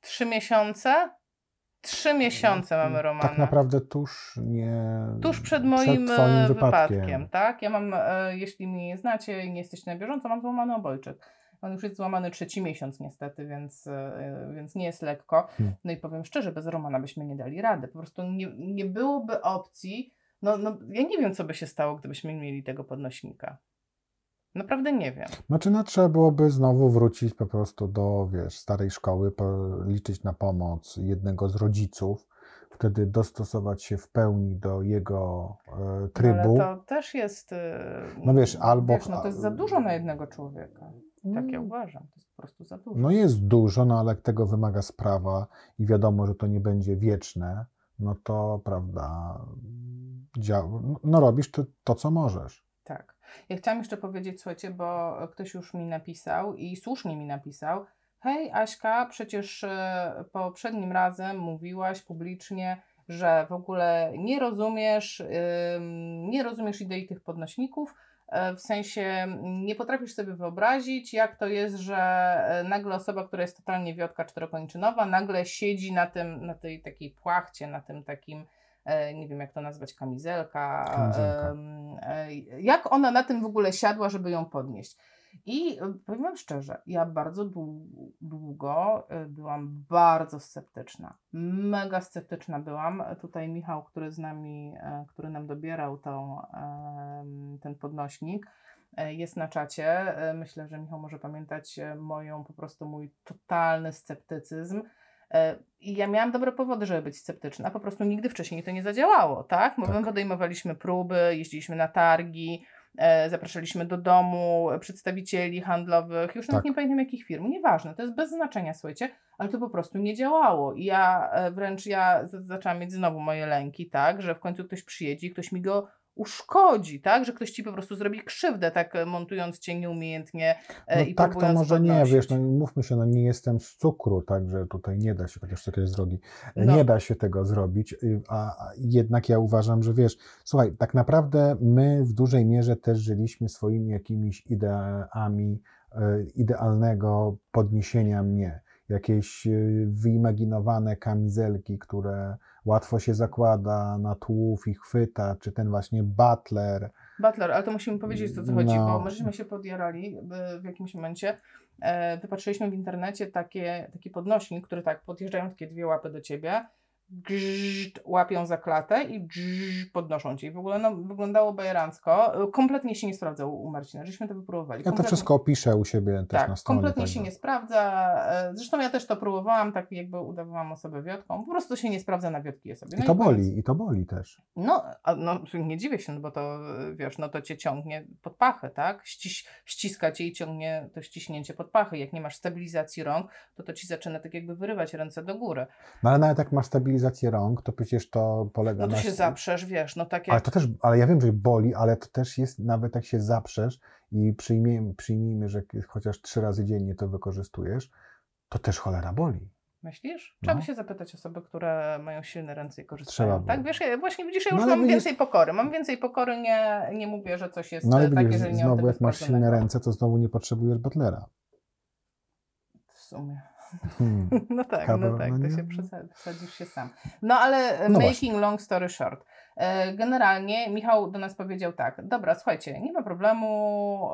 trzy miesiące Trzy miesiące mamy Romana. Tak naprawdę tuż nie. Tuż przed moim przed e, wypadkiem. wypadkiem, tak? Ja mam, e, jeśli mnie nie znacie i nie jesteście na bieżąco, mam złamany obojczyk. On już jest złamany trzeci miesiąc niestety, więc, e, więc nie jest lekko. Hmm. No i powiem szczerze, bez Romana byśmy nie dali rady. Po prostu nie, nie byłoby opcji. No, no, ja nie wiem, co by się stało, gdybyśmy mieli tego podnośnika. Naprawdę nie wiem. Znaczy, no trzeba byłoby znowu wrócić po prostu do, wiesz, starej szkoły, liczyć na pomoc jednego z rodziców, wtedy dostosować się w pełni do jego e, trybu. Ale to też jest. e, No wiesz, albo- Wiesz, no to jest za dużo na jednego człowieka. Tak ja uważam. To jest po prostu za dużo. No jest dużo, no ale tego wymaga sprawa i wiadomo, że to nie będzie wieczne, no to prawda, dzia- no robisz to, to, co możesz. Tak. Ja chciałam jeszcze powiedzieć, słuchajcie, bo ktoś już mi napisał i słusznie mi napisał. Hej, Aśka, przecież e, poprzednim razem mówiłaś publicznie, że w ogóle nie rozumiesz, nie rozumiesz idei tych podnośników. e, W sensie nie potrafisz sobie wyobrazić, jak to jest, że e, nagle osoba, która jest totalnie wiotka czterokoniczynowa, nagle siedzi na tym, na tej takiej płachcie, na tym takim nie wiem jak to nazwać, kamizelka. Kamizelka. e, Jak ona na tym w ogóle siadła, żeby ją podnieść? I e, powiem Wam szczerze, ja bardzo dłu- długo e, byłam bardzo sceptyczna. Mega sceptyczna byłam. Tutaj Michał, który z nami, e, który nam dobierał tą, ten podnośnik, e, jest na czacie. E, Myślę, że Michał może pamiętać e, moją, po prostu mój totalny sceptycyzm. E, I ja miałam dobre powody, żeby być sceptyczna. Po prostu nigdy wcześniej to nie zadziałało, tak? My Tak. podejmowaliśmy próby, jeździliśmy na targi, e, zapraszaliśmy do domu przedstawicieli handlowych, już nawet Tak. nie pamiętam jakich firm, nieważne, to jest bez znaczenia, słuchajcie, ale to po prostu nie działało. I ja e, wręcz ja zaczęłam mieć znowu moje lęki, tak? Że w końcu ktoś przyjedzie i ktoś mi go uszkodzi, tak? Że ktoś ci po prostu zrobi krzywdę, tak e, montując cię nieumiejętnie e, No i tak to może nie, podnosić. wiesz, no mówmy się, no nie jestem z cukru, także tutaj nie da się, chociaż cukier jest drogi, No. nie da się tego zrobić, y, a, jednak ja uważam, że wiesz, słuchaj, tak naprawdę my w dużej mierze też żyliśmy swoimi jakimiś ideami y, idealnego podniesienia mnie. Jakieś y, wyimaginowane kamizelki, które łatwo się zakłada na tułów i chwyta, czy ten właśnie butler, Butler, ale to musimy powiedzieć, o co chodzi, No. bo my żeśmy się podjarali y, w jakimś momencie. E, Wypatrzyliśmy w internecie takie, taki podnośnik, który tak podjeżdżają takie dwie łapy do ciebie, grzt, łapią za klatę i grzt, podnoszą cię. I w ogóle no, wyglądało bajerancko. Kompletnie się nie sprawdzał u Marcina, żeśmy to wypróbowali. Ja to Kompletnie- wszystko opiszę u siebie też tak, na stronie. kompletnie się także- nie sprawdza. E, Zresztą ja też to próbowałam, tak jakby udawałam osobę wiotką. Po prostu się nie sprawdza na wiotki osobie. I No to koniec. boli, i to boli też. No, no, nie dziwię się, no bo to, wiesz, no to cię ciągnie pod pachę, tak? Ściś, ściska cię i ciągnie to ściśnięcie pod pachę. Jak nie masz stabilizacji rąk, to to ci zaczyna tak jakby wyrywać ręce do góry. No ale nawet jak masz stabilizację rąk, to przecież to polega No to na... się zaprzesz, wiesz, no tak Ale to też, ale ja wiem, że boli, ale to też jest, nawet jak się zaprzesz i przyjmijmy, przyjmijmy że chociaż trzy razy dziennie to wykorzystujesz, to też cholera boli. Myślisz? Trzeba No. by się zapytać osoby, które mają silne ręce i korzystają. Trzeba. Tak, wiesz, ja, właśnie widzisz, ja już No, mam widzisz- więcej pokory. Mam więcej pokory, nie, nie mówię, że coś jest No ale takie, że nie znowu jak masz silne ręce, to znowu nie potrzebujesz butlera. W sumie. Hmm. No tak, Kawa, no tak, no to się przesa- wsadzisz się sam. No ale e, No making long story short. E, Generalnie Michał do nas powiedział tak, dobra, słuchajcie, nie ma problemu,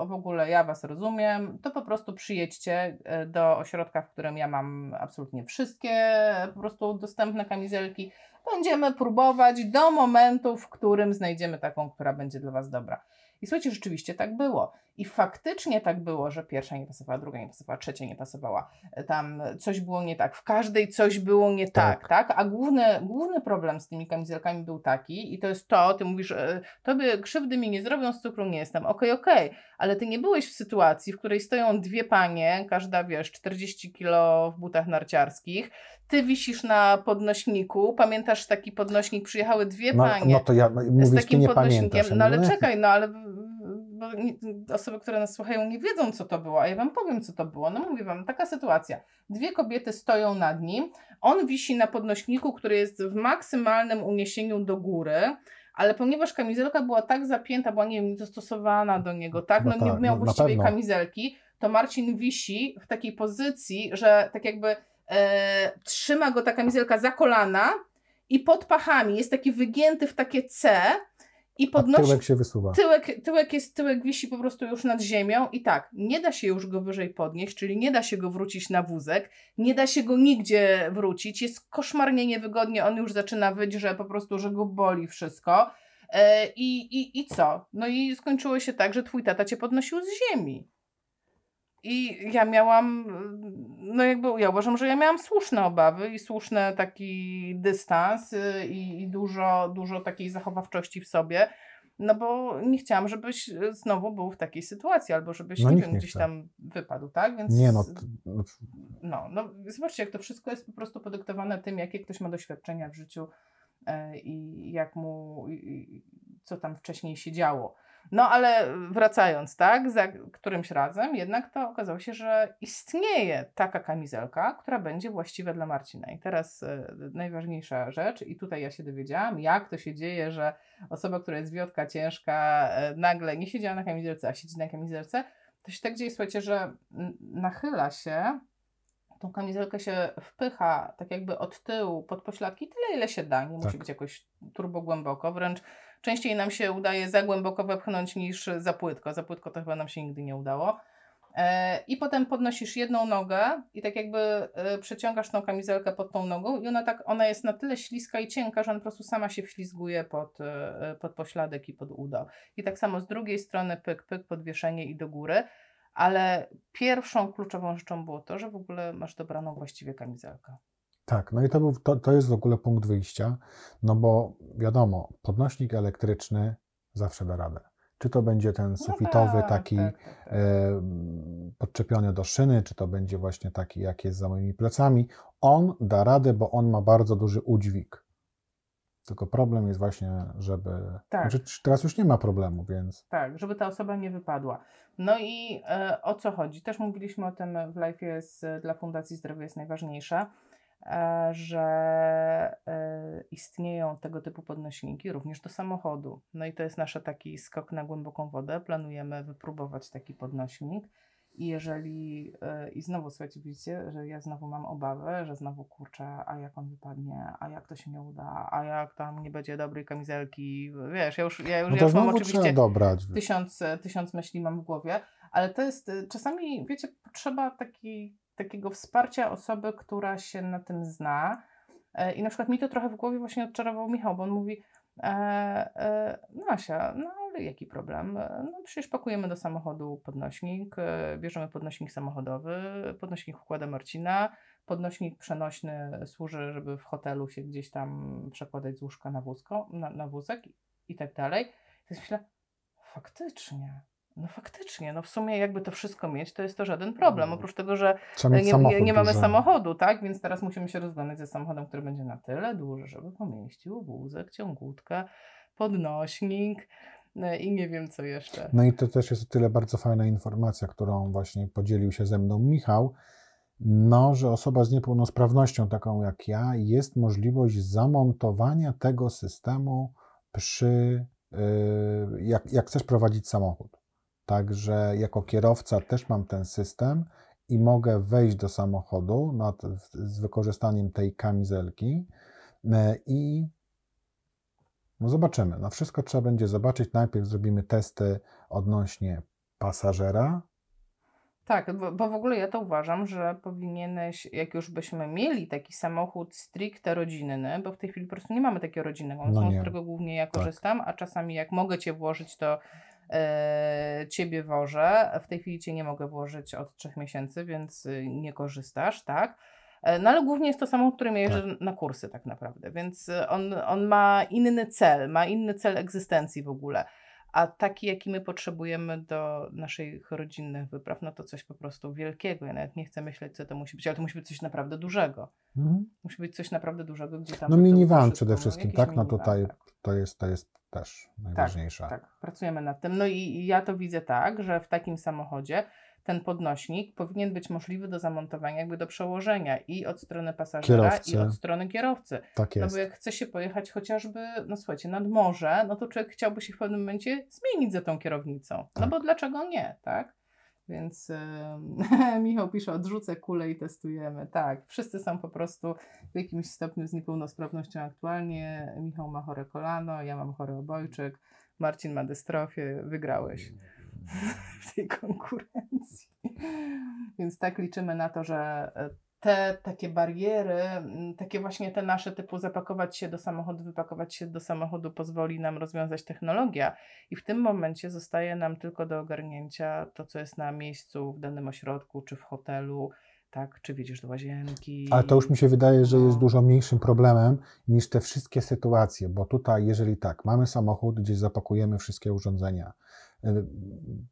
w ogóle ja Was rozumiem, to po prostu przyjedźcie e, do ośrodka, w którym ja mam absolutnie wszystkie po prostu dostępne kamizelki. Będziemy próbować do momentu, w którym znajdziemy taką, która będzie dla Was dobra. I słuchajcie, rzeczywiście tak było. I faktycznie tak było, że pierwsza nie pasowała, druga nie pasowała, trzecia nie pasowała. Tam coś było nie tak, w każdej coś było nie tak, tak? A główny, główny problem z tymi kamizelkami był taki, i to jest to, ty mówisz, e, tobie krzywdy mi nie zrobią, z cukru nie jestem, okej, okej, ale ty nie byłeś w sytuacji, w której stoją dwie panie, każda, wiesz, 40 kilo w butach narciarskich, ty wisisz na podnośniku, pamiętasz taki podnośnik, przyjechały dwie No, panie, no to ja, z mówisz, ty takim nie podnośnikiem. No ale No, czekaj, no ale bo nie, osoby, które nas słuchają, nie wiedzą, co to było, a ja wam powiem, co to było. No mówię wam, taka sytuacja. Dwie kobiety stoją nad nim, on wisi na podnośniku, który jest w maksymalnym uniesieniu do góry. Ale ponieważ kamizelka była tak zapięta, była nie wiem, dostosowana do niego, tak, No no, nie tak, miał no właściwej kamizelki, to Marcin wisi w takiej pozycji, że tak jakby e, trzyma go ta kamizelka za kolana i pod pachami jest taki wygięty w takie C i A podnosi... tyłek się wysuwa. Tyłek, tyłek, jest, tyłek wisi po prostu już nad ziemią i tak, nie da się już go wyżej podnieść, czyli nie da się go wrócić na wózek, nie da się go nigdzie wrócić, jest koszmarnie niewygodnie, on już zaczyna wyć, że po prostu, że go boli wszystko. E, I, i, I co? No i skończyło się tak, że twój tata cię podnosił z ziemi. I ja miałam, no jakby ja uważam, że ja miałam słuszne obawy i słuszny taki dystans y, i, i dużo, dużo takiej zachowawczości w sobie, no bo nie chciałam, żebyś znowu był w takiej sytuacji, albo żebyś, No nie wiem, nie gdzieś chce. tam wypadł, tak? Więc Nie no, no, no, zobaczcie, jak to wszystko jest po prostu podyktowane tym, jakie ktoś ma doświadczenia w życiu e, i jak mu, i, co tam wcześniej się działo. No, ale wracając, tak, za którymś razem jednak to okazało się, że istnieje taka kamizelka, która będzie właściwa dla Marcina. I teraz e, najważniejsza rzecz, i tutaj ja się dowiedziałam, jak to się dzieje, że osoba, która jest wiotka ciężka, e, nagle nie siedziała na kamizelce, a siedzi na kamizelce, to się tak dzieje, słuchajcie, że nachyla się tą kamizelkę się wpycha tak jakby od tyłu pod pośladki tyle, ile się da. Nie musi Tak. być jakoś turbo głęboko, wręcz częściej nam się udaje za głęboko wepchnąć niż za płytko. Za płytko to chyba nam się nigdy nie udało. E, I potem podnosisz jedną nogę i tak jakby e, przeciągasz tą kamizelkę pod tą nogą i ona tak, ona jest na tyle śliska i cienka, że ona po prostu sama się wślizguje pod, e, pod pośladek i pod udo. I tak samo z drugiej strony pyk, pyk, podwieszenie i do góry. Ale pierwszą kluczową rzeczą było to, że w ogóle masz dobraną właściwie kamizelkę. Tak, no i to, był, to, to jest w ogóle punkt wyjścia, no bo wiadomo, podnośnik elektryczny zawsze da radę. Czy to będzie ten sufitowy, No tak, taki tak, tak, tak. e, podczepiony do szyny, czy to będzie właśnie taki, jak jest za moimi plecami, on da radę, bo on ma bardzo duży udźwig. Tylko problem jest właśnie, żeby. Tak. Znaczy, teraz już nie ma problemu, więc. Tak, żeby ta osoba nie wypadła. No i e, o co chodzi? Też mówiliśmy o tym w live jest dla Fundacji Zdrowie jest najważniejsze, e, że e, istnieją tego typu podnośniki również do samochodu. No i to jest nasz taki skok na głęboką wodę. Planujemy wypróbować taki podnośnik. I jeżeli, e, i znowu słuchajcie, widzicie, że ja znowu mam obawę, że znowu kurczę, a jak on wypadnie, a jak to się nie uda, a jak tam nie będzie dobrej kamizelki, wiesz, ja już, ja już, No ja już mam oczywiście dobrać. tysiąc, tysiąc myśli mam w głowie, ale to jest czasami, wiecie, potrzeba taki, takiego wsparcia osoby, która się na tym zna. E, I na przykład mi to trochę w głowie właśnie odczarował Michał, bo on mówi, e, e, no no ale jaki problem? E, No przecież pakujemy do samochodu podnośnik, e, bierzemy podnośnik samochodowy, podnośnik wkłada Marcina, podnośnik przenośny służy, żeby w hotelu się gdzieś tam przekładać z łóżka na, wózko, na, na wózek i tak dalej. I myślę, faktycznie, no faktycznie, no w sumie jakby to wszystko mieć, to jest to żaden problem, Mm. oprócz tego, że mieć nie, nie, nie mamy duży. samochodu, tak? Więc teraz musimy się rozglądać ze samochodem, który będzie na tyle duży, żeby pomieścił wózek, ciągutkę, podnośnik no i nie wiem co jeszcze. No i to też jest o tyle bardzo fajna informacja, którą właśnie podzielił się ze mną Michał, no, że osoba z niepełnosprawnością taką jak ja, jest możliwość zamontowania tego systemu przy, yy, jak, jak chcesz prowadzić samochód. Także jako kierowca też mam ten system i mogę wejść do samochodu na, t- z wykorzystaniem tej kamizelki e, i no zobaczymy. No wszystko trzeba będzie zobaczyć. Najpierw zrobimy testy odnośnie pasażera. Tak, bo, bo w ogóle ja to uważam, że powinieneś, jak już byśmy mieli taki samochód stricte rodzinny, bo w tej chwili po prostu nie mamy takiego rodzinnego, No no z którego głównie ja Tak. korzystam, a czasami jak mogę Cię włożyć, to Ciebie wożę. W tej chwili Cię nie mogę włożyć od trzech miesięcy, więc y, nie korzystasz, tak? E, No ale głównie jest to samochód, którym ja jeżdżę na kursy tak naprawdę, więc y, on, on ma inny cel, ma inny cel egzystencji w ogóle. A taki, jaki my potrzebujemy do naszych rodzinnych wypraw, no to coś po prostu wielkiego. Ja nawet nie chcę myśleć, co to musi być, ale to musi być coś naprawdę dużego. Mhm. Musi być coś naprawdę dużego, gdzie tam. No minivan przede wszystkim, tak? No tutaj tak. to jest, to jest też najważniejsze. Tak, pracujemy nad tym. No i ja to widzę tak, że w takim samochodzie ten podnośnik powinien być możliwy do zamontowania, jakby do przełożenia i od strony pasażera, Kierowcy. i od strony kierowcy. Tak No jest. bo jak chce się pojechać chociażby, no słuchajcie, nad morze, no to człowiek chciałby się w pewnym momencie zmienić za tą kierownicą. No Tak. bo dlaczego nie, tak? Więc yy, Michał pisze, odrzucę kulę i testujemy. Tak, wszyscy są po prostu w jakimś stopniu z niepełnosprawnością aktualnie. Michał ma chore kolano, ja mam chory obojczyk, Marcin ma dystrofię, wygrałeś w tej konkurencji. Więc tak liczymy na to, że e, te takie bariery, takie właśnie te nasze typu zapakować się do samochodu, wypakować się do samochodu pozwoli nam rozwiązać technologia i w tym momencie zostaje nam tylko do ogarnięcia to, co jest na miejscu w danym ośrodku, czy w hotelu, tak, czy wiedziesz do łazienki. Ale to już mi się wydaje, że jest No. dużo mniejszym problemem niż te wszystkie sytuacje, bo tutaj, jeżeli tak, mamy samochód, gdzie zapakujemy wszystkie urządzenia,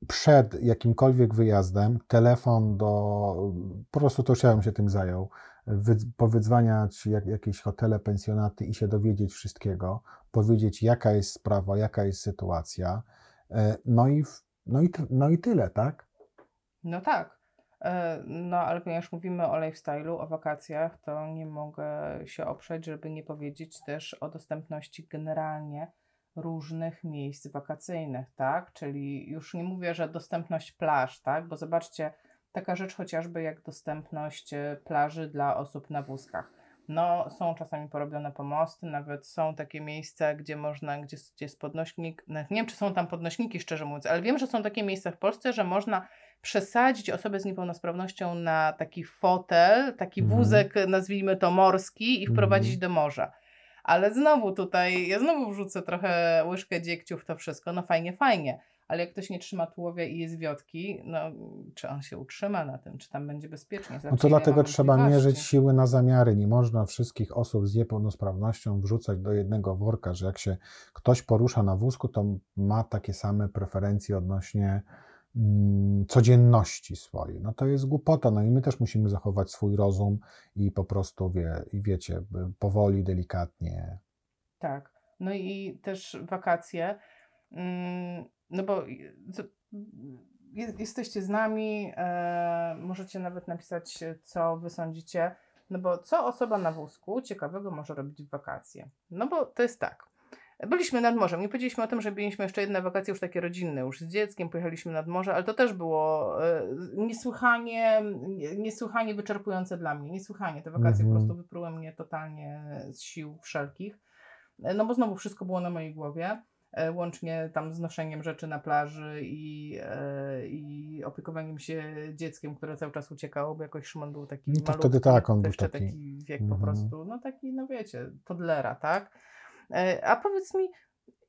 przed jakimkolwiek wyjazdem telefon do, po prostu to bym się tym zajął, wy, powydzwaniać jak, jakieś hotele, pensjonaty i się dowiedzieć wszystkiego, powiedzieć jaka jest sprawa, jaka jest sytuacja, y, no i, no i, no i tyle, tak? No tak. E, No, ale ponieważ mówimy o lifestyle'u, o wakacjach, to nie mogę się oprzeć, żeby nie powiedzieć też o dostępności generalnie różnych miejsc wakacyjnych, tak? Czyli już nie mówię, że dostępność plaż, tak? Bo zobaczcie, taka rzecz chociażby jak dostępność e, plaży dla osób na wózkach. No, są czasami porobione pomosty, nawet są takie miejsca, gdzie można, gdzie, gdzie jest podnośnik. Nie wiem, czy są tam podnośniki, szczerze mówiąc, ale wiem, że są takie miejsca w Polsce, że można przesadzić osobę z niepełnosprawnością na taki fotel, taki Mhm. wózek, nazwijmy to morski, i wprowadzić Mhm. do morza. Ale znowu tutaj, ja znowu wrzucę trochę łyżkę dziegciu w to wszystko. No fajnie, fajnie. Ale jak ktoś nie trzyma tułowia i jest wiotki, no czy on się utrzyma na tym, czy tam będzie bezpiecznie? No to dlatego trzeba mierzyć siły na zamiary. Nie można wszystkich osób z niepełnosprawnością wrzucać do jednego worka, że jak się ktoś porusza na wózku, to ma takie same preferencje odnośnie codzienności swojej. No to jest głupota. No i my też musimy zachować swój rozum i po prostu, wie, wiecie, powoli, delikatnie. Tak. No i też wakacje. mm, No bo jesteście z nami, e, możecie nawet napisać, co wy sądzicie. No bo co osoba na wózku ciekawego może robić w wakacje? No bo to jest tak. Byliśmy nad morzem. Nie powiedzieliśmy o tym, że byliśmy jeszcze jedne wakacje już takie rodzinne, już z dzieckiem pojechaliśmy nad morze, ale to też było e, niesłychanie, nie- niesłychanie wyczerpujące dla mnie. Niesłychanie. Te wakacje Mhm. po prostu wypruły mnie totalnie z sił wszelkich. E, No bo znowu wszystko było na mojej głowie, e, łącznie tam z noszeniem rzeczy na plaży i, i opiekowaniem się dzieckiem, które cały czas uciekało, bo jakoś Szymon był taki No to malutki, wtedy tak, on był taki- taki wiek po Mhm. prostu, no taki, no wiecie, toddlera, tak? E, A powiedz mi,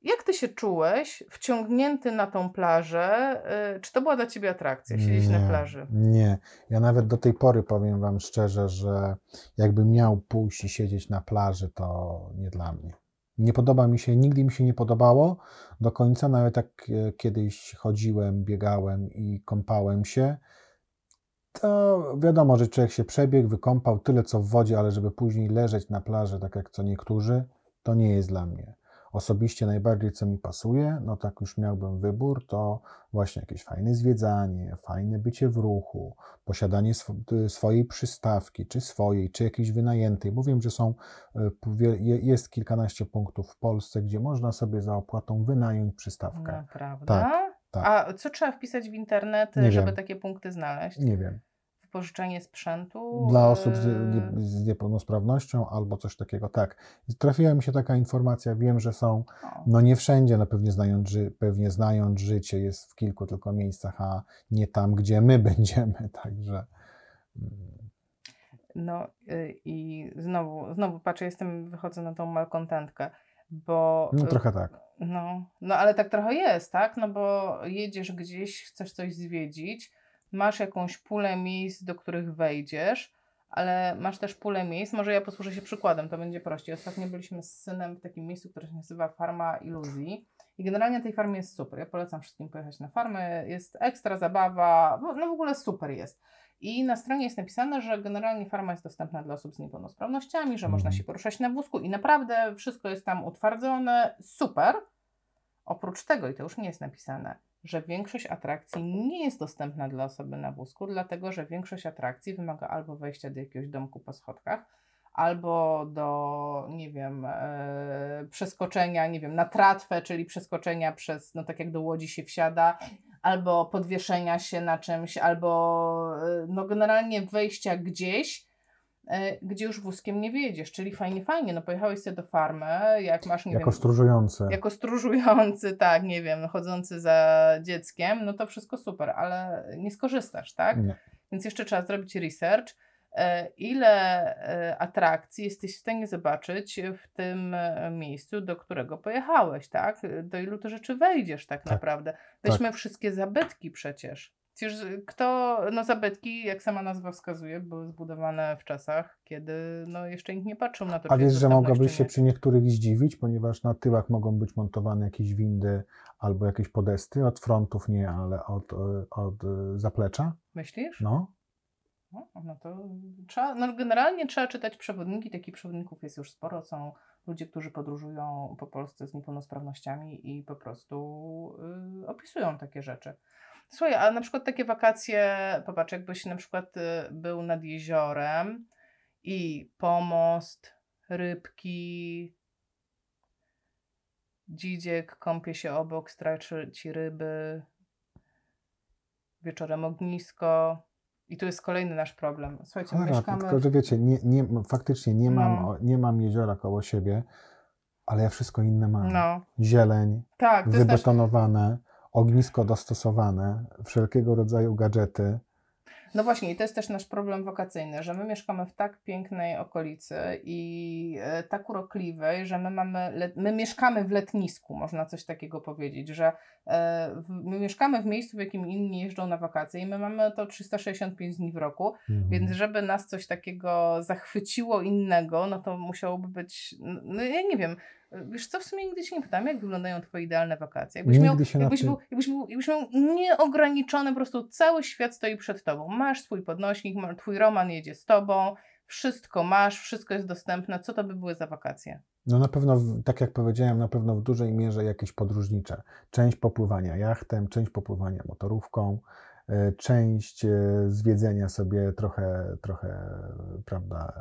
jak ty się czułeś wciągnięty na tą plażę? E, Czy to była dla ciebie atrakcja, siedzieć na Nie, plaży? Nie. Ja nawet do tej pory powiem Wam szczerze, że jakbym miał pójść i siedzieć na plaży, to nie dla mnie. Nie podoba mi się, nigdy mi się nie podobało do końca, nawet jak e, kiedyś chodziłem, biegałem i kąpałem się, to wiadomo, że człowiek się przebiegł, wykąpał tyle co w wodzie, ale żeby później leżeć na plaży, tak jak co niektórzy, to nie jest dla mnie. Osobiście najbardziej co mi pasuje, no tak już miałbym wybór, to właśnie jakieś fajne zwiedzanie, fajne bycie w ruchu, posiadanie sw- swojej przystawki, czy swojej, czy jakiejś wynajętej. Bo wiem, że są, je- jest kilkanaście punktów w Polsce, gdzie można sobie za opłatą wynająć przystawkę. Naprawdę? tak. A co trzeba wpisać w internet, Nie żeby wiem. takie punkty znaleźć? Nie wiem. Wypożyczenie sprzętu? Dla osób z, e, nie, z niepełnosprawnością albo coś takiego. Tak. Trafiła mi się taka informacja, wiem, że są, no nie wszędzie, no pewnie znając, pewnie znając życie, jest w kilku tylko miejscach, a nie tam, gdzie my będziemy, także mm, No y, i znowu, znowu patrzę, jestem, wychodzę na tą malkontentkę, bo... no y, trochę tak. No, no ale tak trochę jest, tak? No bo jedziesz gdzieś, chcesz coś zwiedzić, masz jakąś pulę miejsc, do których wejdziesz, ale masz też pulę miejsc. Może ja posłużę się przykładem, to będzie prościej. Ostatnio byliśmy z synem w takim miejscu, które się nazywa Farma Iluzji. I generalnie na tej farmie jest super. Ja polecam wszystkim pojechać na farmę. Jest ekstra zabawa, no no w ogóle super jest. I na stronie jest napisane, że generalnie farma jest dostępna dla osób z niepełnosprawnościami, że można Mhm. się poruszać na wózku i naprawdę wszystko jest tam utwardzone. Super. Oprócz tego, i to już nie jest napisane, że większość atrakcji nie jest dostępna dla osoby na wózku, dlatego że większość atrakcji wymaga albo wejścia do jakiegoś domku po schodkach, albo do, nie wiem, e, przeskoczenia, nie wiem, na tratwę, czyli przeskoczenia przez, no tak jak do łodzi się wsiada, albo podwieszenia się na czymś, albo y, no generalnie wejścia gdzieś, gdzie już wózkiem nie wiedziesz, czyli fajnie, fajnie, no pojechałeś sobie do farmy, jak masz, nie Jako wiem, stróżujący. jako stróżujący, tak, nie wiem, chodzący za dzieckiem, no to wszystko super, ale nie skorzystasz, tak? Nie. Więc jeszcze trzeba zrobić research, e, ile e, atrakcji jesteś w stanie zobaczyć w tym e, miejscu, do którego pojechałeś, tak? Do ilu to rzeczy wejdziesz tak, Tak. naprawdę. Weźmy wszystkie zabytki przecież. Przecież kto, no zabytki, jak sama nazwa wskazuje, były zbudowane w czasach, kiedy no jeszcze nikt nie patrzył na to, A wiesz, że mogłabyś się przy niektórych zdziwić, ponieważ na tyłach mogą być montowane jakieś windy albo jakieś podesty, od frontów nie, ale od, e, od e, zaplecza. Myślisz? No, No, no to trzeba, no generalnie trzeba czytać przewodniki, takich przewodników jest już sporo, są ludzie, którzy podróżują po Polsce z niepełnosprawnościami i po prostu y, opisują takie rzeczy. Słuchaj, a na przykład takie wakacje, popatrz, jakbyś na przykład y, był nad jeziorem i pomost, rybki, dzidziek kąpie się obok, straczy ci ryby, wieczorem ognisko. I tu jest kolejny nasz problem. Słuchajcie, my cholera, mieszkamy... tylko że wiecie, nie, nie, faktycznie nie mam, No. o- nie mam jeziora koło siebie, ale ja wszystko inne mam. No, Zieleń, tak, wybetonowane, ognisko dostosowane, wszelkiego rodzaju gadżety. No właśnie, i to jest też nasz problem wakacyjny, że my mieszkamy w tak pięknej okolicy i e, tak urokliwej, że my mamy, my mieszkamy w letnisku, można coś takiego powiedzieć, że e, my mieszkamy w miejscu, w jakim inni jeżdżą na wakacje i my mamy to 365 dni w roku, Mhm. Więc żeby nas coś takiego zachwyciło innego, no to musiałoby być, no ja nie wiem, wiesz co, w sumie nigdy się nie pytałem, jak wyglądają twoje idealne wakacje. Jakbyś, Nigdy miał, się jakbyś, był, jakbyś, był, jakbyś miał nieograniczony, po prostu cały świat stoi przed tobą. Masz swój podnośnik, twój roman jedzie z tobą, wszystko masz, wszystko jest dostępne. Co to by były za wakacje? No na pewno, tak jak powiedziałem, na pewno w dużej mierze jakieś podróżnicze. Część popływania jachtem, część popływania motorówką, część e, zwiedzenia sobie trochę, trochę, prawda,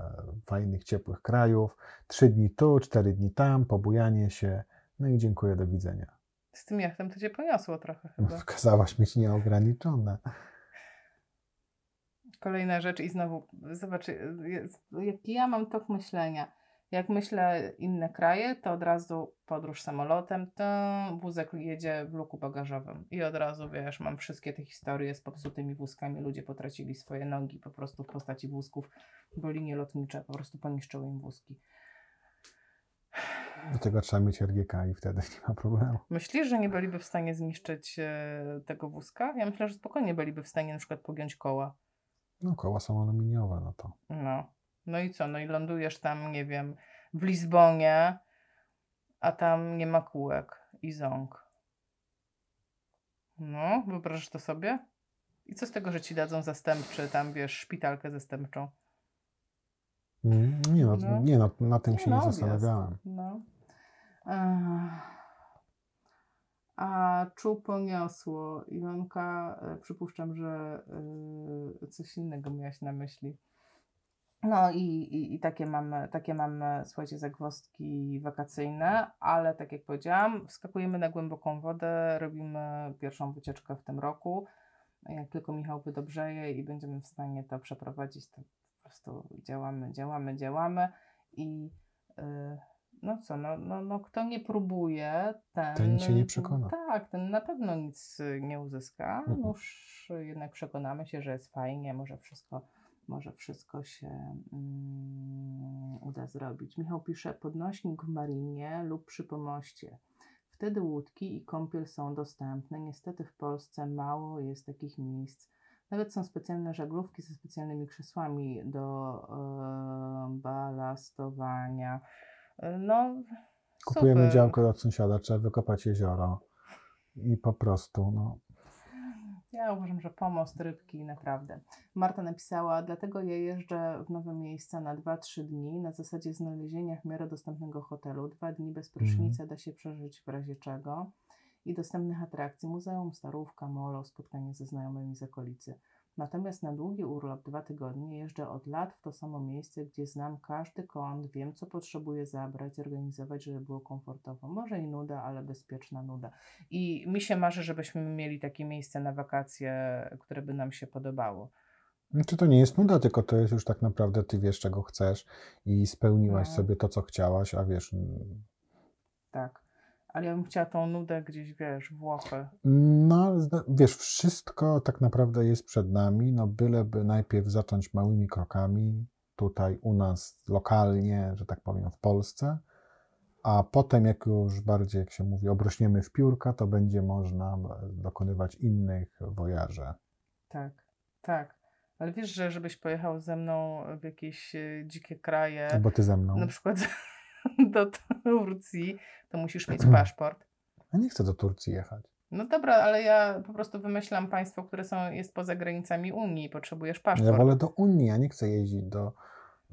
fajnych, ciepłych krajów. Trzy dni tu, cztery dni tam, pobujanie się. No i dziękuję, do widzenia. Z tym jachtem to cię poniosło trochę chyba. Kazałaś mieć nieograniczone. Kolejna rzecz i znowu, zobacz, jaki ja mam tok myślenia. Jak myślę inne kraje, to od razu podróż samolotem, to wózek jedzie w luku bagażowym i od razu, wiesz, mam wszystkie te historie z popsutymi wózkami, ludzie potracili swoje nogi po prostu w postaci wózków, bo linie lotnicze po prostu poniszczyły im wózki. Do tego trzeba mieć RGK i wtedy nie ma problemu. Myślisz, że nie byliby w stanie zniszczyć e, tego wózka? Ja myślę, że spokojnie byliby w stanie na przykład pogiąć koła. No koła są aluminiowe, no to. No. No i co? No i lądujesz tam, nie wiem, w Lizbonie, a tam nie ma kółek i ząg. No, wyobrażasz to sobie? I co z tego, że ci dadzą zastępczy, tam wiesz, szpitalkę zastępczą? Nie no, No. nie no na tym się No, nie zastanawiałem. No. A czuł poniosło. Iwonka, e, przypuszczam, że e, coś innego miałaś na myśli. No i, i, i takie mamy, takie mamy, słuchajcie, zagwozdki wakacyjne, ale tak jak powiedziałam, wskakujemy na głęboką wodę, robimy pierwszą wycieczkę w tym roku. Jak tylko Michał wydobrzeje i będziemy w stanie to przeprowadzić, to po prostu działamy, działamy, działamy i yy, no co, no, no, no kto nie próbuje, ten... Ten się nie przekona. Tak, ten na pewno nic y, nie uzyska. Mhm. Już jednak przekonamy się, że jest fajnie, może wszystko, może wszystko się mm, uda zrobić. Michał pisze, podnośnik w marinie lub przy pomoście. Wtedy łódki i kąpiel są dostępne. Niestety w Polsce mało jest takich miejsc. Nawet są specjalne żaglówki ze specjalnymi krzesłami do e, balastowania. No, Kupujemy super. działkę od sąsiada, trzeba wykopać jezioro i po prostu, no, Ja uważam, że pomost, rybki, naprawdę. Marta napisała, dlatego ja jeżdżę w nowe miejsca na 2-3 dni na zasadzie znalezienia w miarę dostępnego hotelu. Dwa dni bez prysznica da się przeżyć w razie czego. I dostępnych atrakcji, muzeum, starówka, molo, spotkanie ze znajomymi z okolicy. Natomiast na długi urlop, dwa tygodnie, jeżdżę od lat w to samo miejsce, gdzie znam każdy kąt, wiem, co potrzebuję zabrać, zorganizować, żeby było komfortowo. Może i nuda, ale bezpieczna nuda. I mi się marzy, żebyśmy mieli takie miejsce na wakacje, które by nam się podobało. Czy to nie jest nuda, tylko to jest już tak naprawdę ty wiesz, czego chcesz i spełniłaś No. sobie to, co chciałaś, a wiesz, mm, Tak. Ale ja bym chciała tą nudę gdzieś, wiesz, Włochy. no wiesz, wszystko tak naprawdę jest przed nami, no byleby najpierw zacząć małymi krokami tutaj u nas lokalnie, że tak powiem, w Polsce, a potem jak już bardziej, jak się mówi, obrośniemy w piórka, to będzie można dokonywać innych wojaży. Tak, tak. Ale wiesz, że żebyś pojechał ze mną w jakieś e, dzikie kraje, Bo ty ze mną. na przykład do Turcji, to musisz mieć paszport. Ja nie chcę do Turcji jechać. No dobra, ale ja po prostu wymyślam państwo, które są, jest poza granicami Unii i potrzebujesz Ja paszport. wolę do Unii, ja nie chcę jeździć do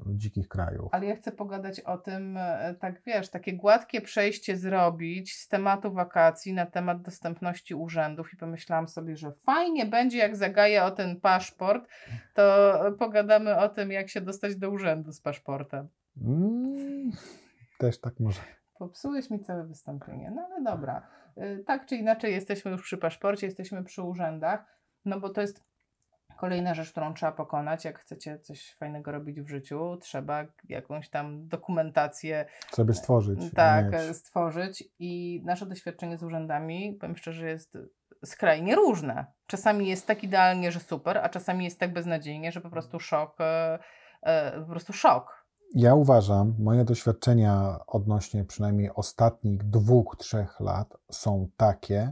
dzikich krajów. Ale ja chcę pogadać o tym, e, tak wiesz, takie gładkie przejście zrobić z tematu wakacji na temat dostępności urzędów i pomyślałam sobie, że fajnie będzie, jak zagaję o ten paszport, to pogadamy o tym, jak się dostać do urzędu z paszportem. Mm, też tak może. Popsułeś mi całe wystąpienie. No ale dobra. Y, Tak czy inaczej jesteśmy już przy paszporcie, jesteśmy przy urzędach, no bo to jest kolejna rzecz, którą trzeba pokonać. Jak chcecie coś fajnego robić w życiu, trzeba jakąś tam dokumentację Sobie stworzyć. tak, mieć. stworzyć i nasze doświadczenie z urzędami, powiem szczerze, jest skrajnie różne. Czasami jest tak idealnie, że super, a czasami jest tak beznadziejnie, że po prostu szok, e, po prostu szok. Ja uważam, moje doświadczenia odnośnie przynajmniej ostatnich dwóch, trzech lat są takie,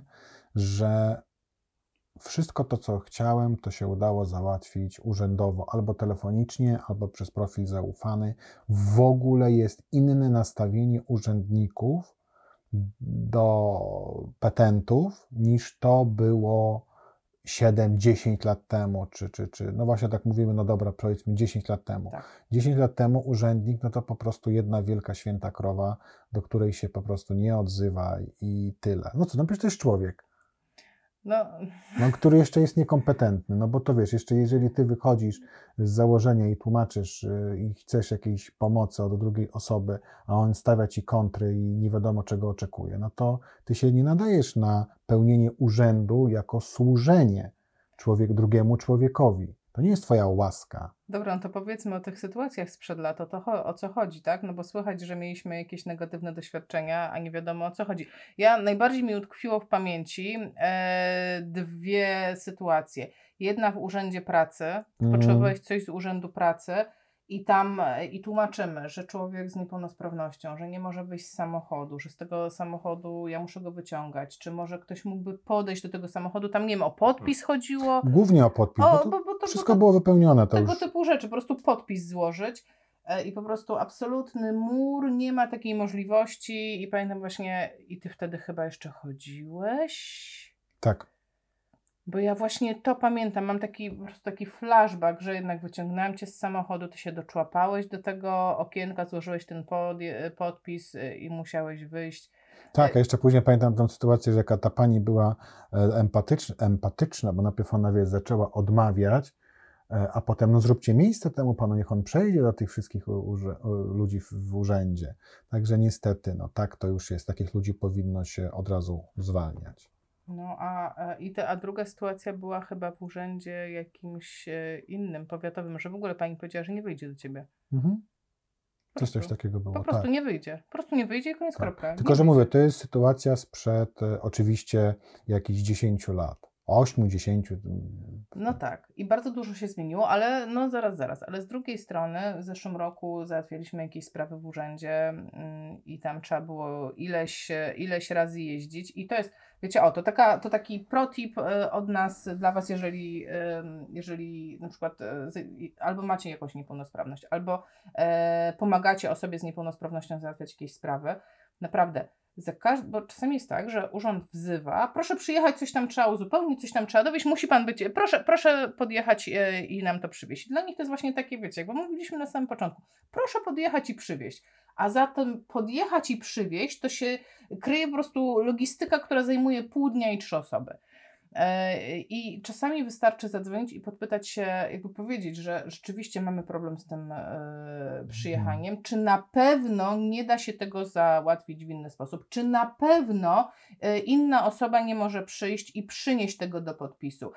że wszystko to, co chciałem, to się udało załatwić urzędowo, albo telefonicznie, albo przez profil zaufany. W ogóle jest inne nastawienie urzędników do petentów niż to było 7-10 lat temu, czy, czy, czy, no właśnie tak mówimy, no dobra, powiedzmy 10 lat temu. Tak. 10 lat temu urzędnik, no to po prostu jedna wielka święta krowa, do której się po prostu nie odzywa i tyle. No co, no przecież to jest człowiek, No, no, który jeszcze jest niekompetentny, no bo to wiesz, jeszcze jeżeli ty wychodzisz z założenia i tłumaczysz y, i chcesz jakiejś pomocy od drugiej osoby, a on stawia ci kontry i nie wiadomo czego oczekuje, no to ty się nie nadajesz na pełnienie urzędu jako służenie człowiek drugiemu człowiekowi. To nie jest twoja łaska. Dobra, no to powiedzmy o tych sytuacjach sprzed lat, o, to, o co chodzi, tak? No bo słychać, że mieliśmy jakieś negatywne doświadczenia, a nie wiadomo o co chodzi. Ja najbardziej mi utkwiło w pamięci e, dwie sytuacje. Jedna w urzędzie pracy, Mhm. potrzebowałeś coś z urzędu pracy i tam e, i tłumaczymy, że człowiek z niepełnosprawnością, że nie może wyjść z samochodu, że z tego samochodu ja muszę go wyciągać, czy może ktoś mógłby podejść do tego samochodu, tam nie wiem, o podpis chodziło, Głównie o podpis, o, bo to bo, bo to, wszystko to było wypełnione. To tego już typu rzeczy, po prostu podpis złożyć e, i po prostu absolutny mur, nie ma takiej możliwości i pamiętam właśnie, i ty wtedy chyba jeszcze chodziłeś? tak. Bo ja właśnie to pamiętam, mam taki po prostu taki flashback, że jednak wyciągnąłem cię z samochodu, ty się doczłapałeś do tego okienka, złożyłeś ten pod, podpis y, i musiałeś wyjść. Tak, a jeszcze później pamiętam tą sytuację, że jaka ta pani była e, empatyczna, empatyczna bo najpierw ona wie, zaczęła odmawiać, e, a potem no zróbcie miejsce temu panu, niech on przejdzie do tych wszystkich ludzi w urzędzie. Także niestety, no tak to już jest. Takich ludzi powinno się od razu zwalniać. No a, a, i te, a druga sytuacja była chyba w urzędzie jakimś e, innym, powiatowym, że w ogóle pani powiedziała, że nie wyjdzie do ciebie. Mhm. Coś, coś takiego było. Po prostu tak. nie wyjdzie. Po prostu nie wyjdzie i koniec Tak. kropka. Tylko, Nie że wyjdzie. mówię, to jest sytuacja sprzed e, oczywiście jakichś 10 lat. 8, 10. No tak, i bardzo dużo się zmieniło, ale no zaraz, zaraz. Ale z drugiej strony w zeszłym roku załatwialiśmy jakieś sprawy w urzędzie mm, i tam trzeba było ileś, ileś razy jeździć i to jest, wiecie, o, to, taka, to taki protip e, od nas dla Was, jeżeli, em, jeżeli na przykład e, albo macie jakąś niepełnosprawność, albo e, pomagacie osobie z niepełnosprawnością załatwiać jakieś sprawy. Naprawdę, za bo czasami jest tak, że urząd wzywa, proszę przyjechać, coś tam trzeba uzupełnić, coś tam trzeba dowieść, musi pan być, proszę, proszę podjechać e, i nam to przywieźć. Dla nich to jest właśnie takie, wiecie, jak mówiliśmy na samym początku, proszę podjechać i przywieźć. A zatem podjechać i przywieźć to się kryje po prostu logistyka, która zajmuje pół dnia i trzy osoby. E, I czasami wystarczy zadzwonić i podpytać się, jakby powiedzieć, że rzeczywiście mamy problem z tym e, przyjechaniem. Czy na pewno nie da się tego załatwić w inny sposób? Czy na pewno e, inna osoba nie może przyjść i przynieść tego do podpisu?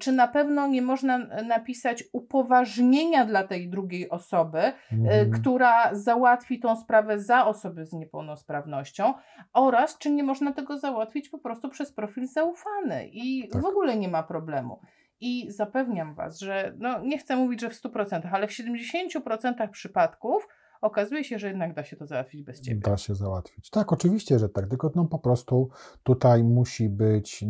Czy na pewno nie można napisać upoważnienia dla tej drugiej osoby, Mhm. która załatwi tą sprawę za osoby z niepełnosprawnością? Oraz czy nie można tego załatwić po prostu przez profil zaufany? I i Tak. w ogóle nie ma problemu. I zapewniam Was, że no, nie chcę mówić, że w 100%, ale w 70% przypadków okazuje się, że jednak da się to załatwić bez Ciebie. Da się załatwić. Tak, oczywiście, że tak, tylko no po prostu tutaj musi być,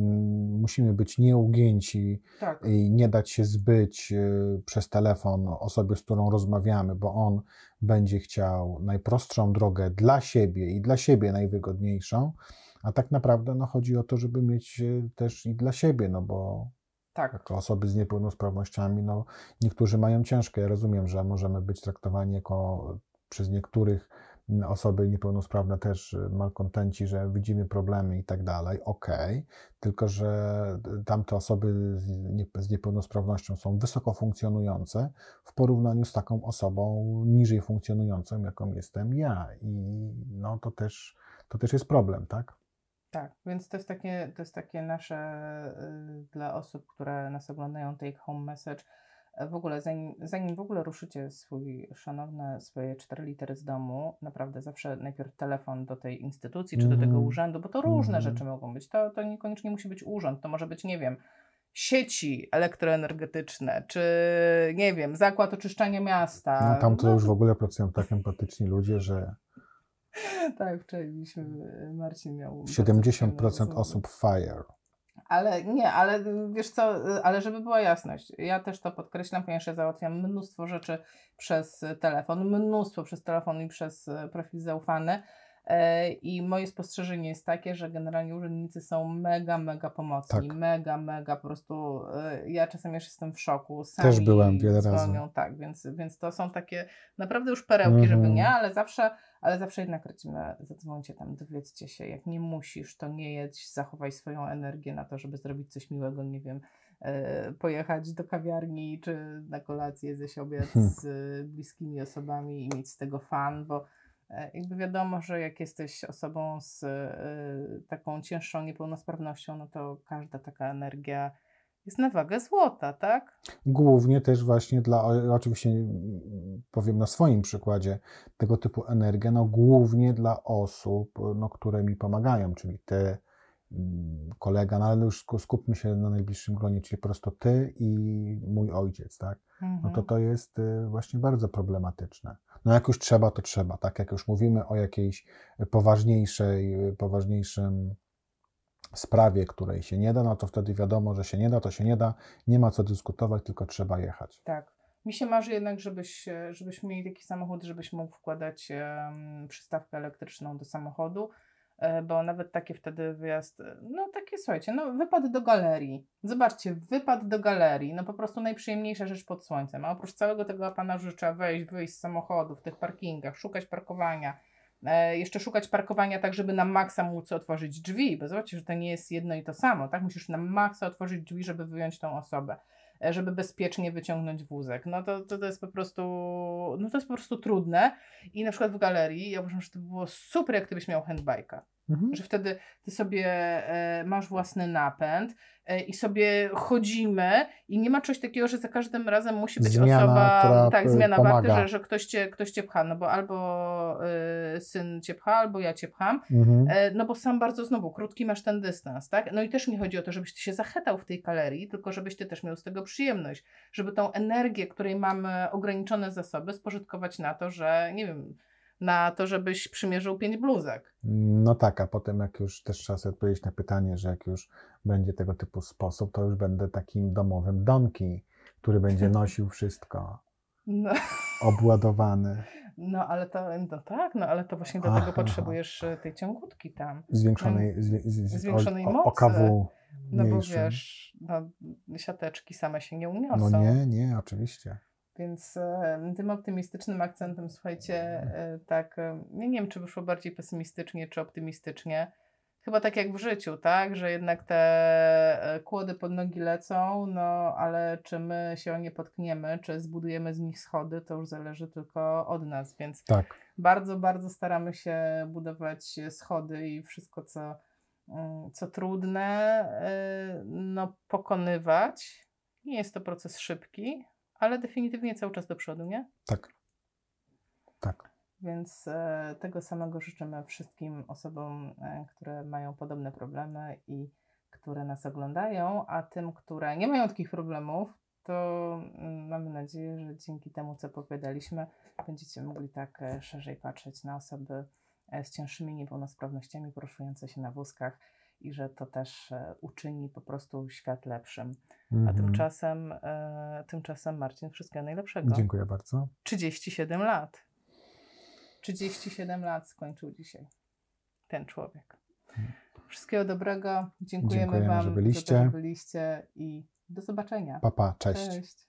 musimy być nieugięci Tak, i nie dać się zbyć y, przez telefon osobie, z którą rozmawiamy, bo on będzie chciał najprostszą drogę dla siebie i dla siebie najwygodniejszą, a tak naprawdę no, chodzi o to, żeby mieć y, też i dla siebie, no bo tak. jako osoby z niepełnosprawnościami, no niektórzy mają ciężko. Ja rozumiem, że możemy być traktowani jako przez niektórych osoby niepełnosprawne też y, malkontenci, że widzimy problemy i tak dalej. Okej, tylko że tamte osoby z niepełnosprawnością są wysoko funkcjonujące w porównaniu z taką osobą niżej funkcjonującą, jaką jestem ja. I no to też, to też jest problem, tak? Tak, więc to jest takie, to jest takie nasze y, dla osób, które nas oglądają, take home message. E, W ogóle, zanim, zanim w ogóle ruszycie swój szanowne swoje cztery litery z domu, naprawdę zawsze najpierw telefon do tej instytucji czy do tego Mhm. urzędu, bo to różne Mhm. rzeczy mogą być. To, to niekoniecznie musi być urząd, to może być, nie wiem, sieci elektroenergetyczne, czy nie wiem, zakład oczyszczania miasta. No, tam to No, już w ogóle pracują tak empatyczni ludzie, że Tak, wczoraj mieliśmy, Marcin miał. bardzo 70% przyjemną osób fire. Ale nie, ale wiesz co, ale żeby była jasność, ja też to podkreślam, ponieważ ja załatwiam mnóstwo rzeczy przez telefon, mnóstwo przez telefon i przez e, profil zaufany. E, I moje spostrzeżenie jest takie, że generalnie urzędnicy są mega, mega pomocni. Tak. Mega, mega po prostu. e, Ja czasem już jestem w szoku. Też Sami byłem wiele razy. dzwonią, Tak, więc, więc to są takie naprawdę już perełki, żeby Mhm. nie, ale zawsze, ale zawsze jednak radzimy, zadzwońcie tam, dowiedzcie się, jak nie musisz, to nie jedź, zachowaj swoją energię na to, żeby zrobić coś miłego, nie wiem, e, pojechać do kawiarni czy na kolację, zjeść obiad Hmm. z bliskimi osobami i mieć z tego fan, bo jakby wiadomo, że jak jesteś osobą z e, taką cięższą niepełnosprawnością, no to każda taka energia jest na wagę złota, tak? Głównie też właśnie dla, oczywiście mm, powiem na swoim przykładzie, tego typu energia, no głównie dla osób, no, które mi pomagają, czyli ty, mm, kolega, no ale już sku- skupmy się na najbliższym gronie, czyli po prostu ty i mój ojciec, tak? No to Mhm. to jest y, właśnie bardzo problematyczne. No jak już trzeba, to trzeba, tak? Jak już mówimy o jakiejś poważniejszej, poważniejszym sprawie, której się nie da, no to wtedy wiadomo, że się nie da, to się nie da, nie ma co dyskutować, tylko trzeba jechać. Tak. Mi się marzy jednak, żebyś, żebyśmy mieli taki samochód, żebyś mógł wkładać em, przystawkę elektryczną do samochodu, bo nawet takie wtedy wyjazd, e, no takie słuchajcie, no wypad do galerii. Zobaczcie, wypad do galerii, no po prostu najprzyjemniejsza rzecz pod słońcem. A oprócz całego tego apanażu trzeba wejść, wyjść z samochodu w tych parkingach, szukać parkowania. E, jeszcze szukać parkowania tak, żeby na maksa móc otworzyć drzwi, bo zobaczcie, że to nie jest jedno i to samo, tak? Musisz na maksa otworzyć drzwi, żeby wyjąć tą osobę e, żeby bezpiecznie wyciągnąć wózek. No to, to, to jest po prostu, no to jest po prostu trudne. I na przykład w galerii, ja uważam, że to by było super, jak ty byś miał handbike'a. Mhm. Że wtedy ty sobie e, masz własny napęd e, i sobie chodzimy i nie ma czegoś takiego, że za każdym razem musi być Zmiana, osoba, tak, p- zmiana warty, pomaga. że, że ktoś, cię, ktoś cię pcha, no bo albo e, syn cię pcha, albo ja cię pcham, Mhm. E, No bo sam bardzo znowu krótki masz ten dystans, tak? No i też nie chodzi o to, żebyś ty się zachetał w tej galerii, tylko żebyś ty też miał z tego przyjemność, żeby tą energię, której mamy ograniczone zasoby, spożytkować na to, że nie wiem, na to, żebyś przymierzył pięć bluzek. No tak, a potem jak już też trzeba sobie odpowiedzieć na pytanie, że jak już będzie tego typu sposób, to już będę takim domowym donki, który będzie nosił wszystko, No, obładowany, no ale to, no tak, no ale to właśnie do Aha. tego potrzebujesz e, tej ciągutki tam. zwiększonej, zwi- z, Zwiększonej o, mocy. OKW No bo mniejszym. wiesz, no, siateczki same się nie No uniosą. nie, nie, oczywiście. Więc tym optymistycznym akcentem, słuchajcie, e, tak, e, nie wiem, czy wyszło bardziej pesymistycznie, czy optymistycznie. chyba tak jak w życiu, tak? Że jednak te e, kłody pod nogi lecą, no ale czy my się o nie potkniemy, czy zbudujemy z nich schody, to już zależy tylko od nas, więc Tak. bardzo, bardzo staramy się budować schody i wszystko, co, mm, co trudne, no, pokonywać. Nie jest to proces szybki, ale definitywnie cały czas do przodu, nie? Tak. Tak. Więc e, tego samego życzymy wszystkim osobom, e, które mają podobne problemy i które nas oglądają, a tym, które nie mają takich problemów, to mm, mamy nadzieję, że dzięki temu, co opowiadaliśmy, będziecie mogli tak e, szerzej patrzeć na osoby e, z cięższymi niepełnosprawnościami poruszające się na wózkach i że to też e, uczyni po prostu świat lepszym. A Mhm. tymczasem, e, tymczasem Marcin, wszystkiego najlepszego. Dziękuję bardzo. 37 lat. 37 lat skończył dzisiaj ten człowiek. Wszystkiego dobrego. Dziękujemy, Dziękujemy, Wam że byliście. że byliście i do zobaczenia. Papa, cześć. Cześć.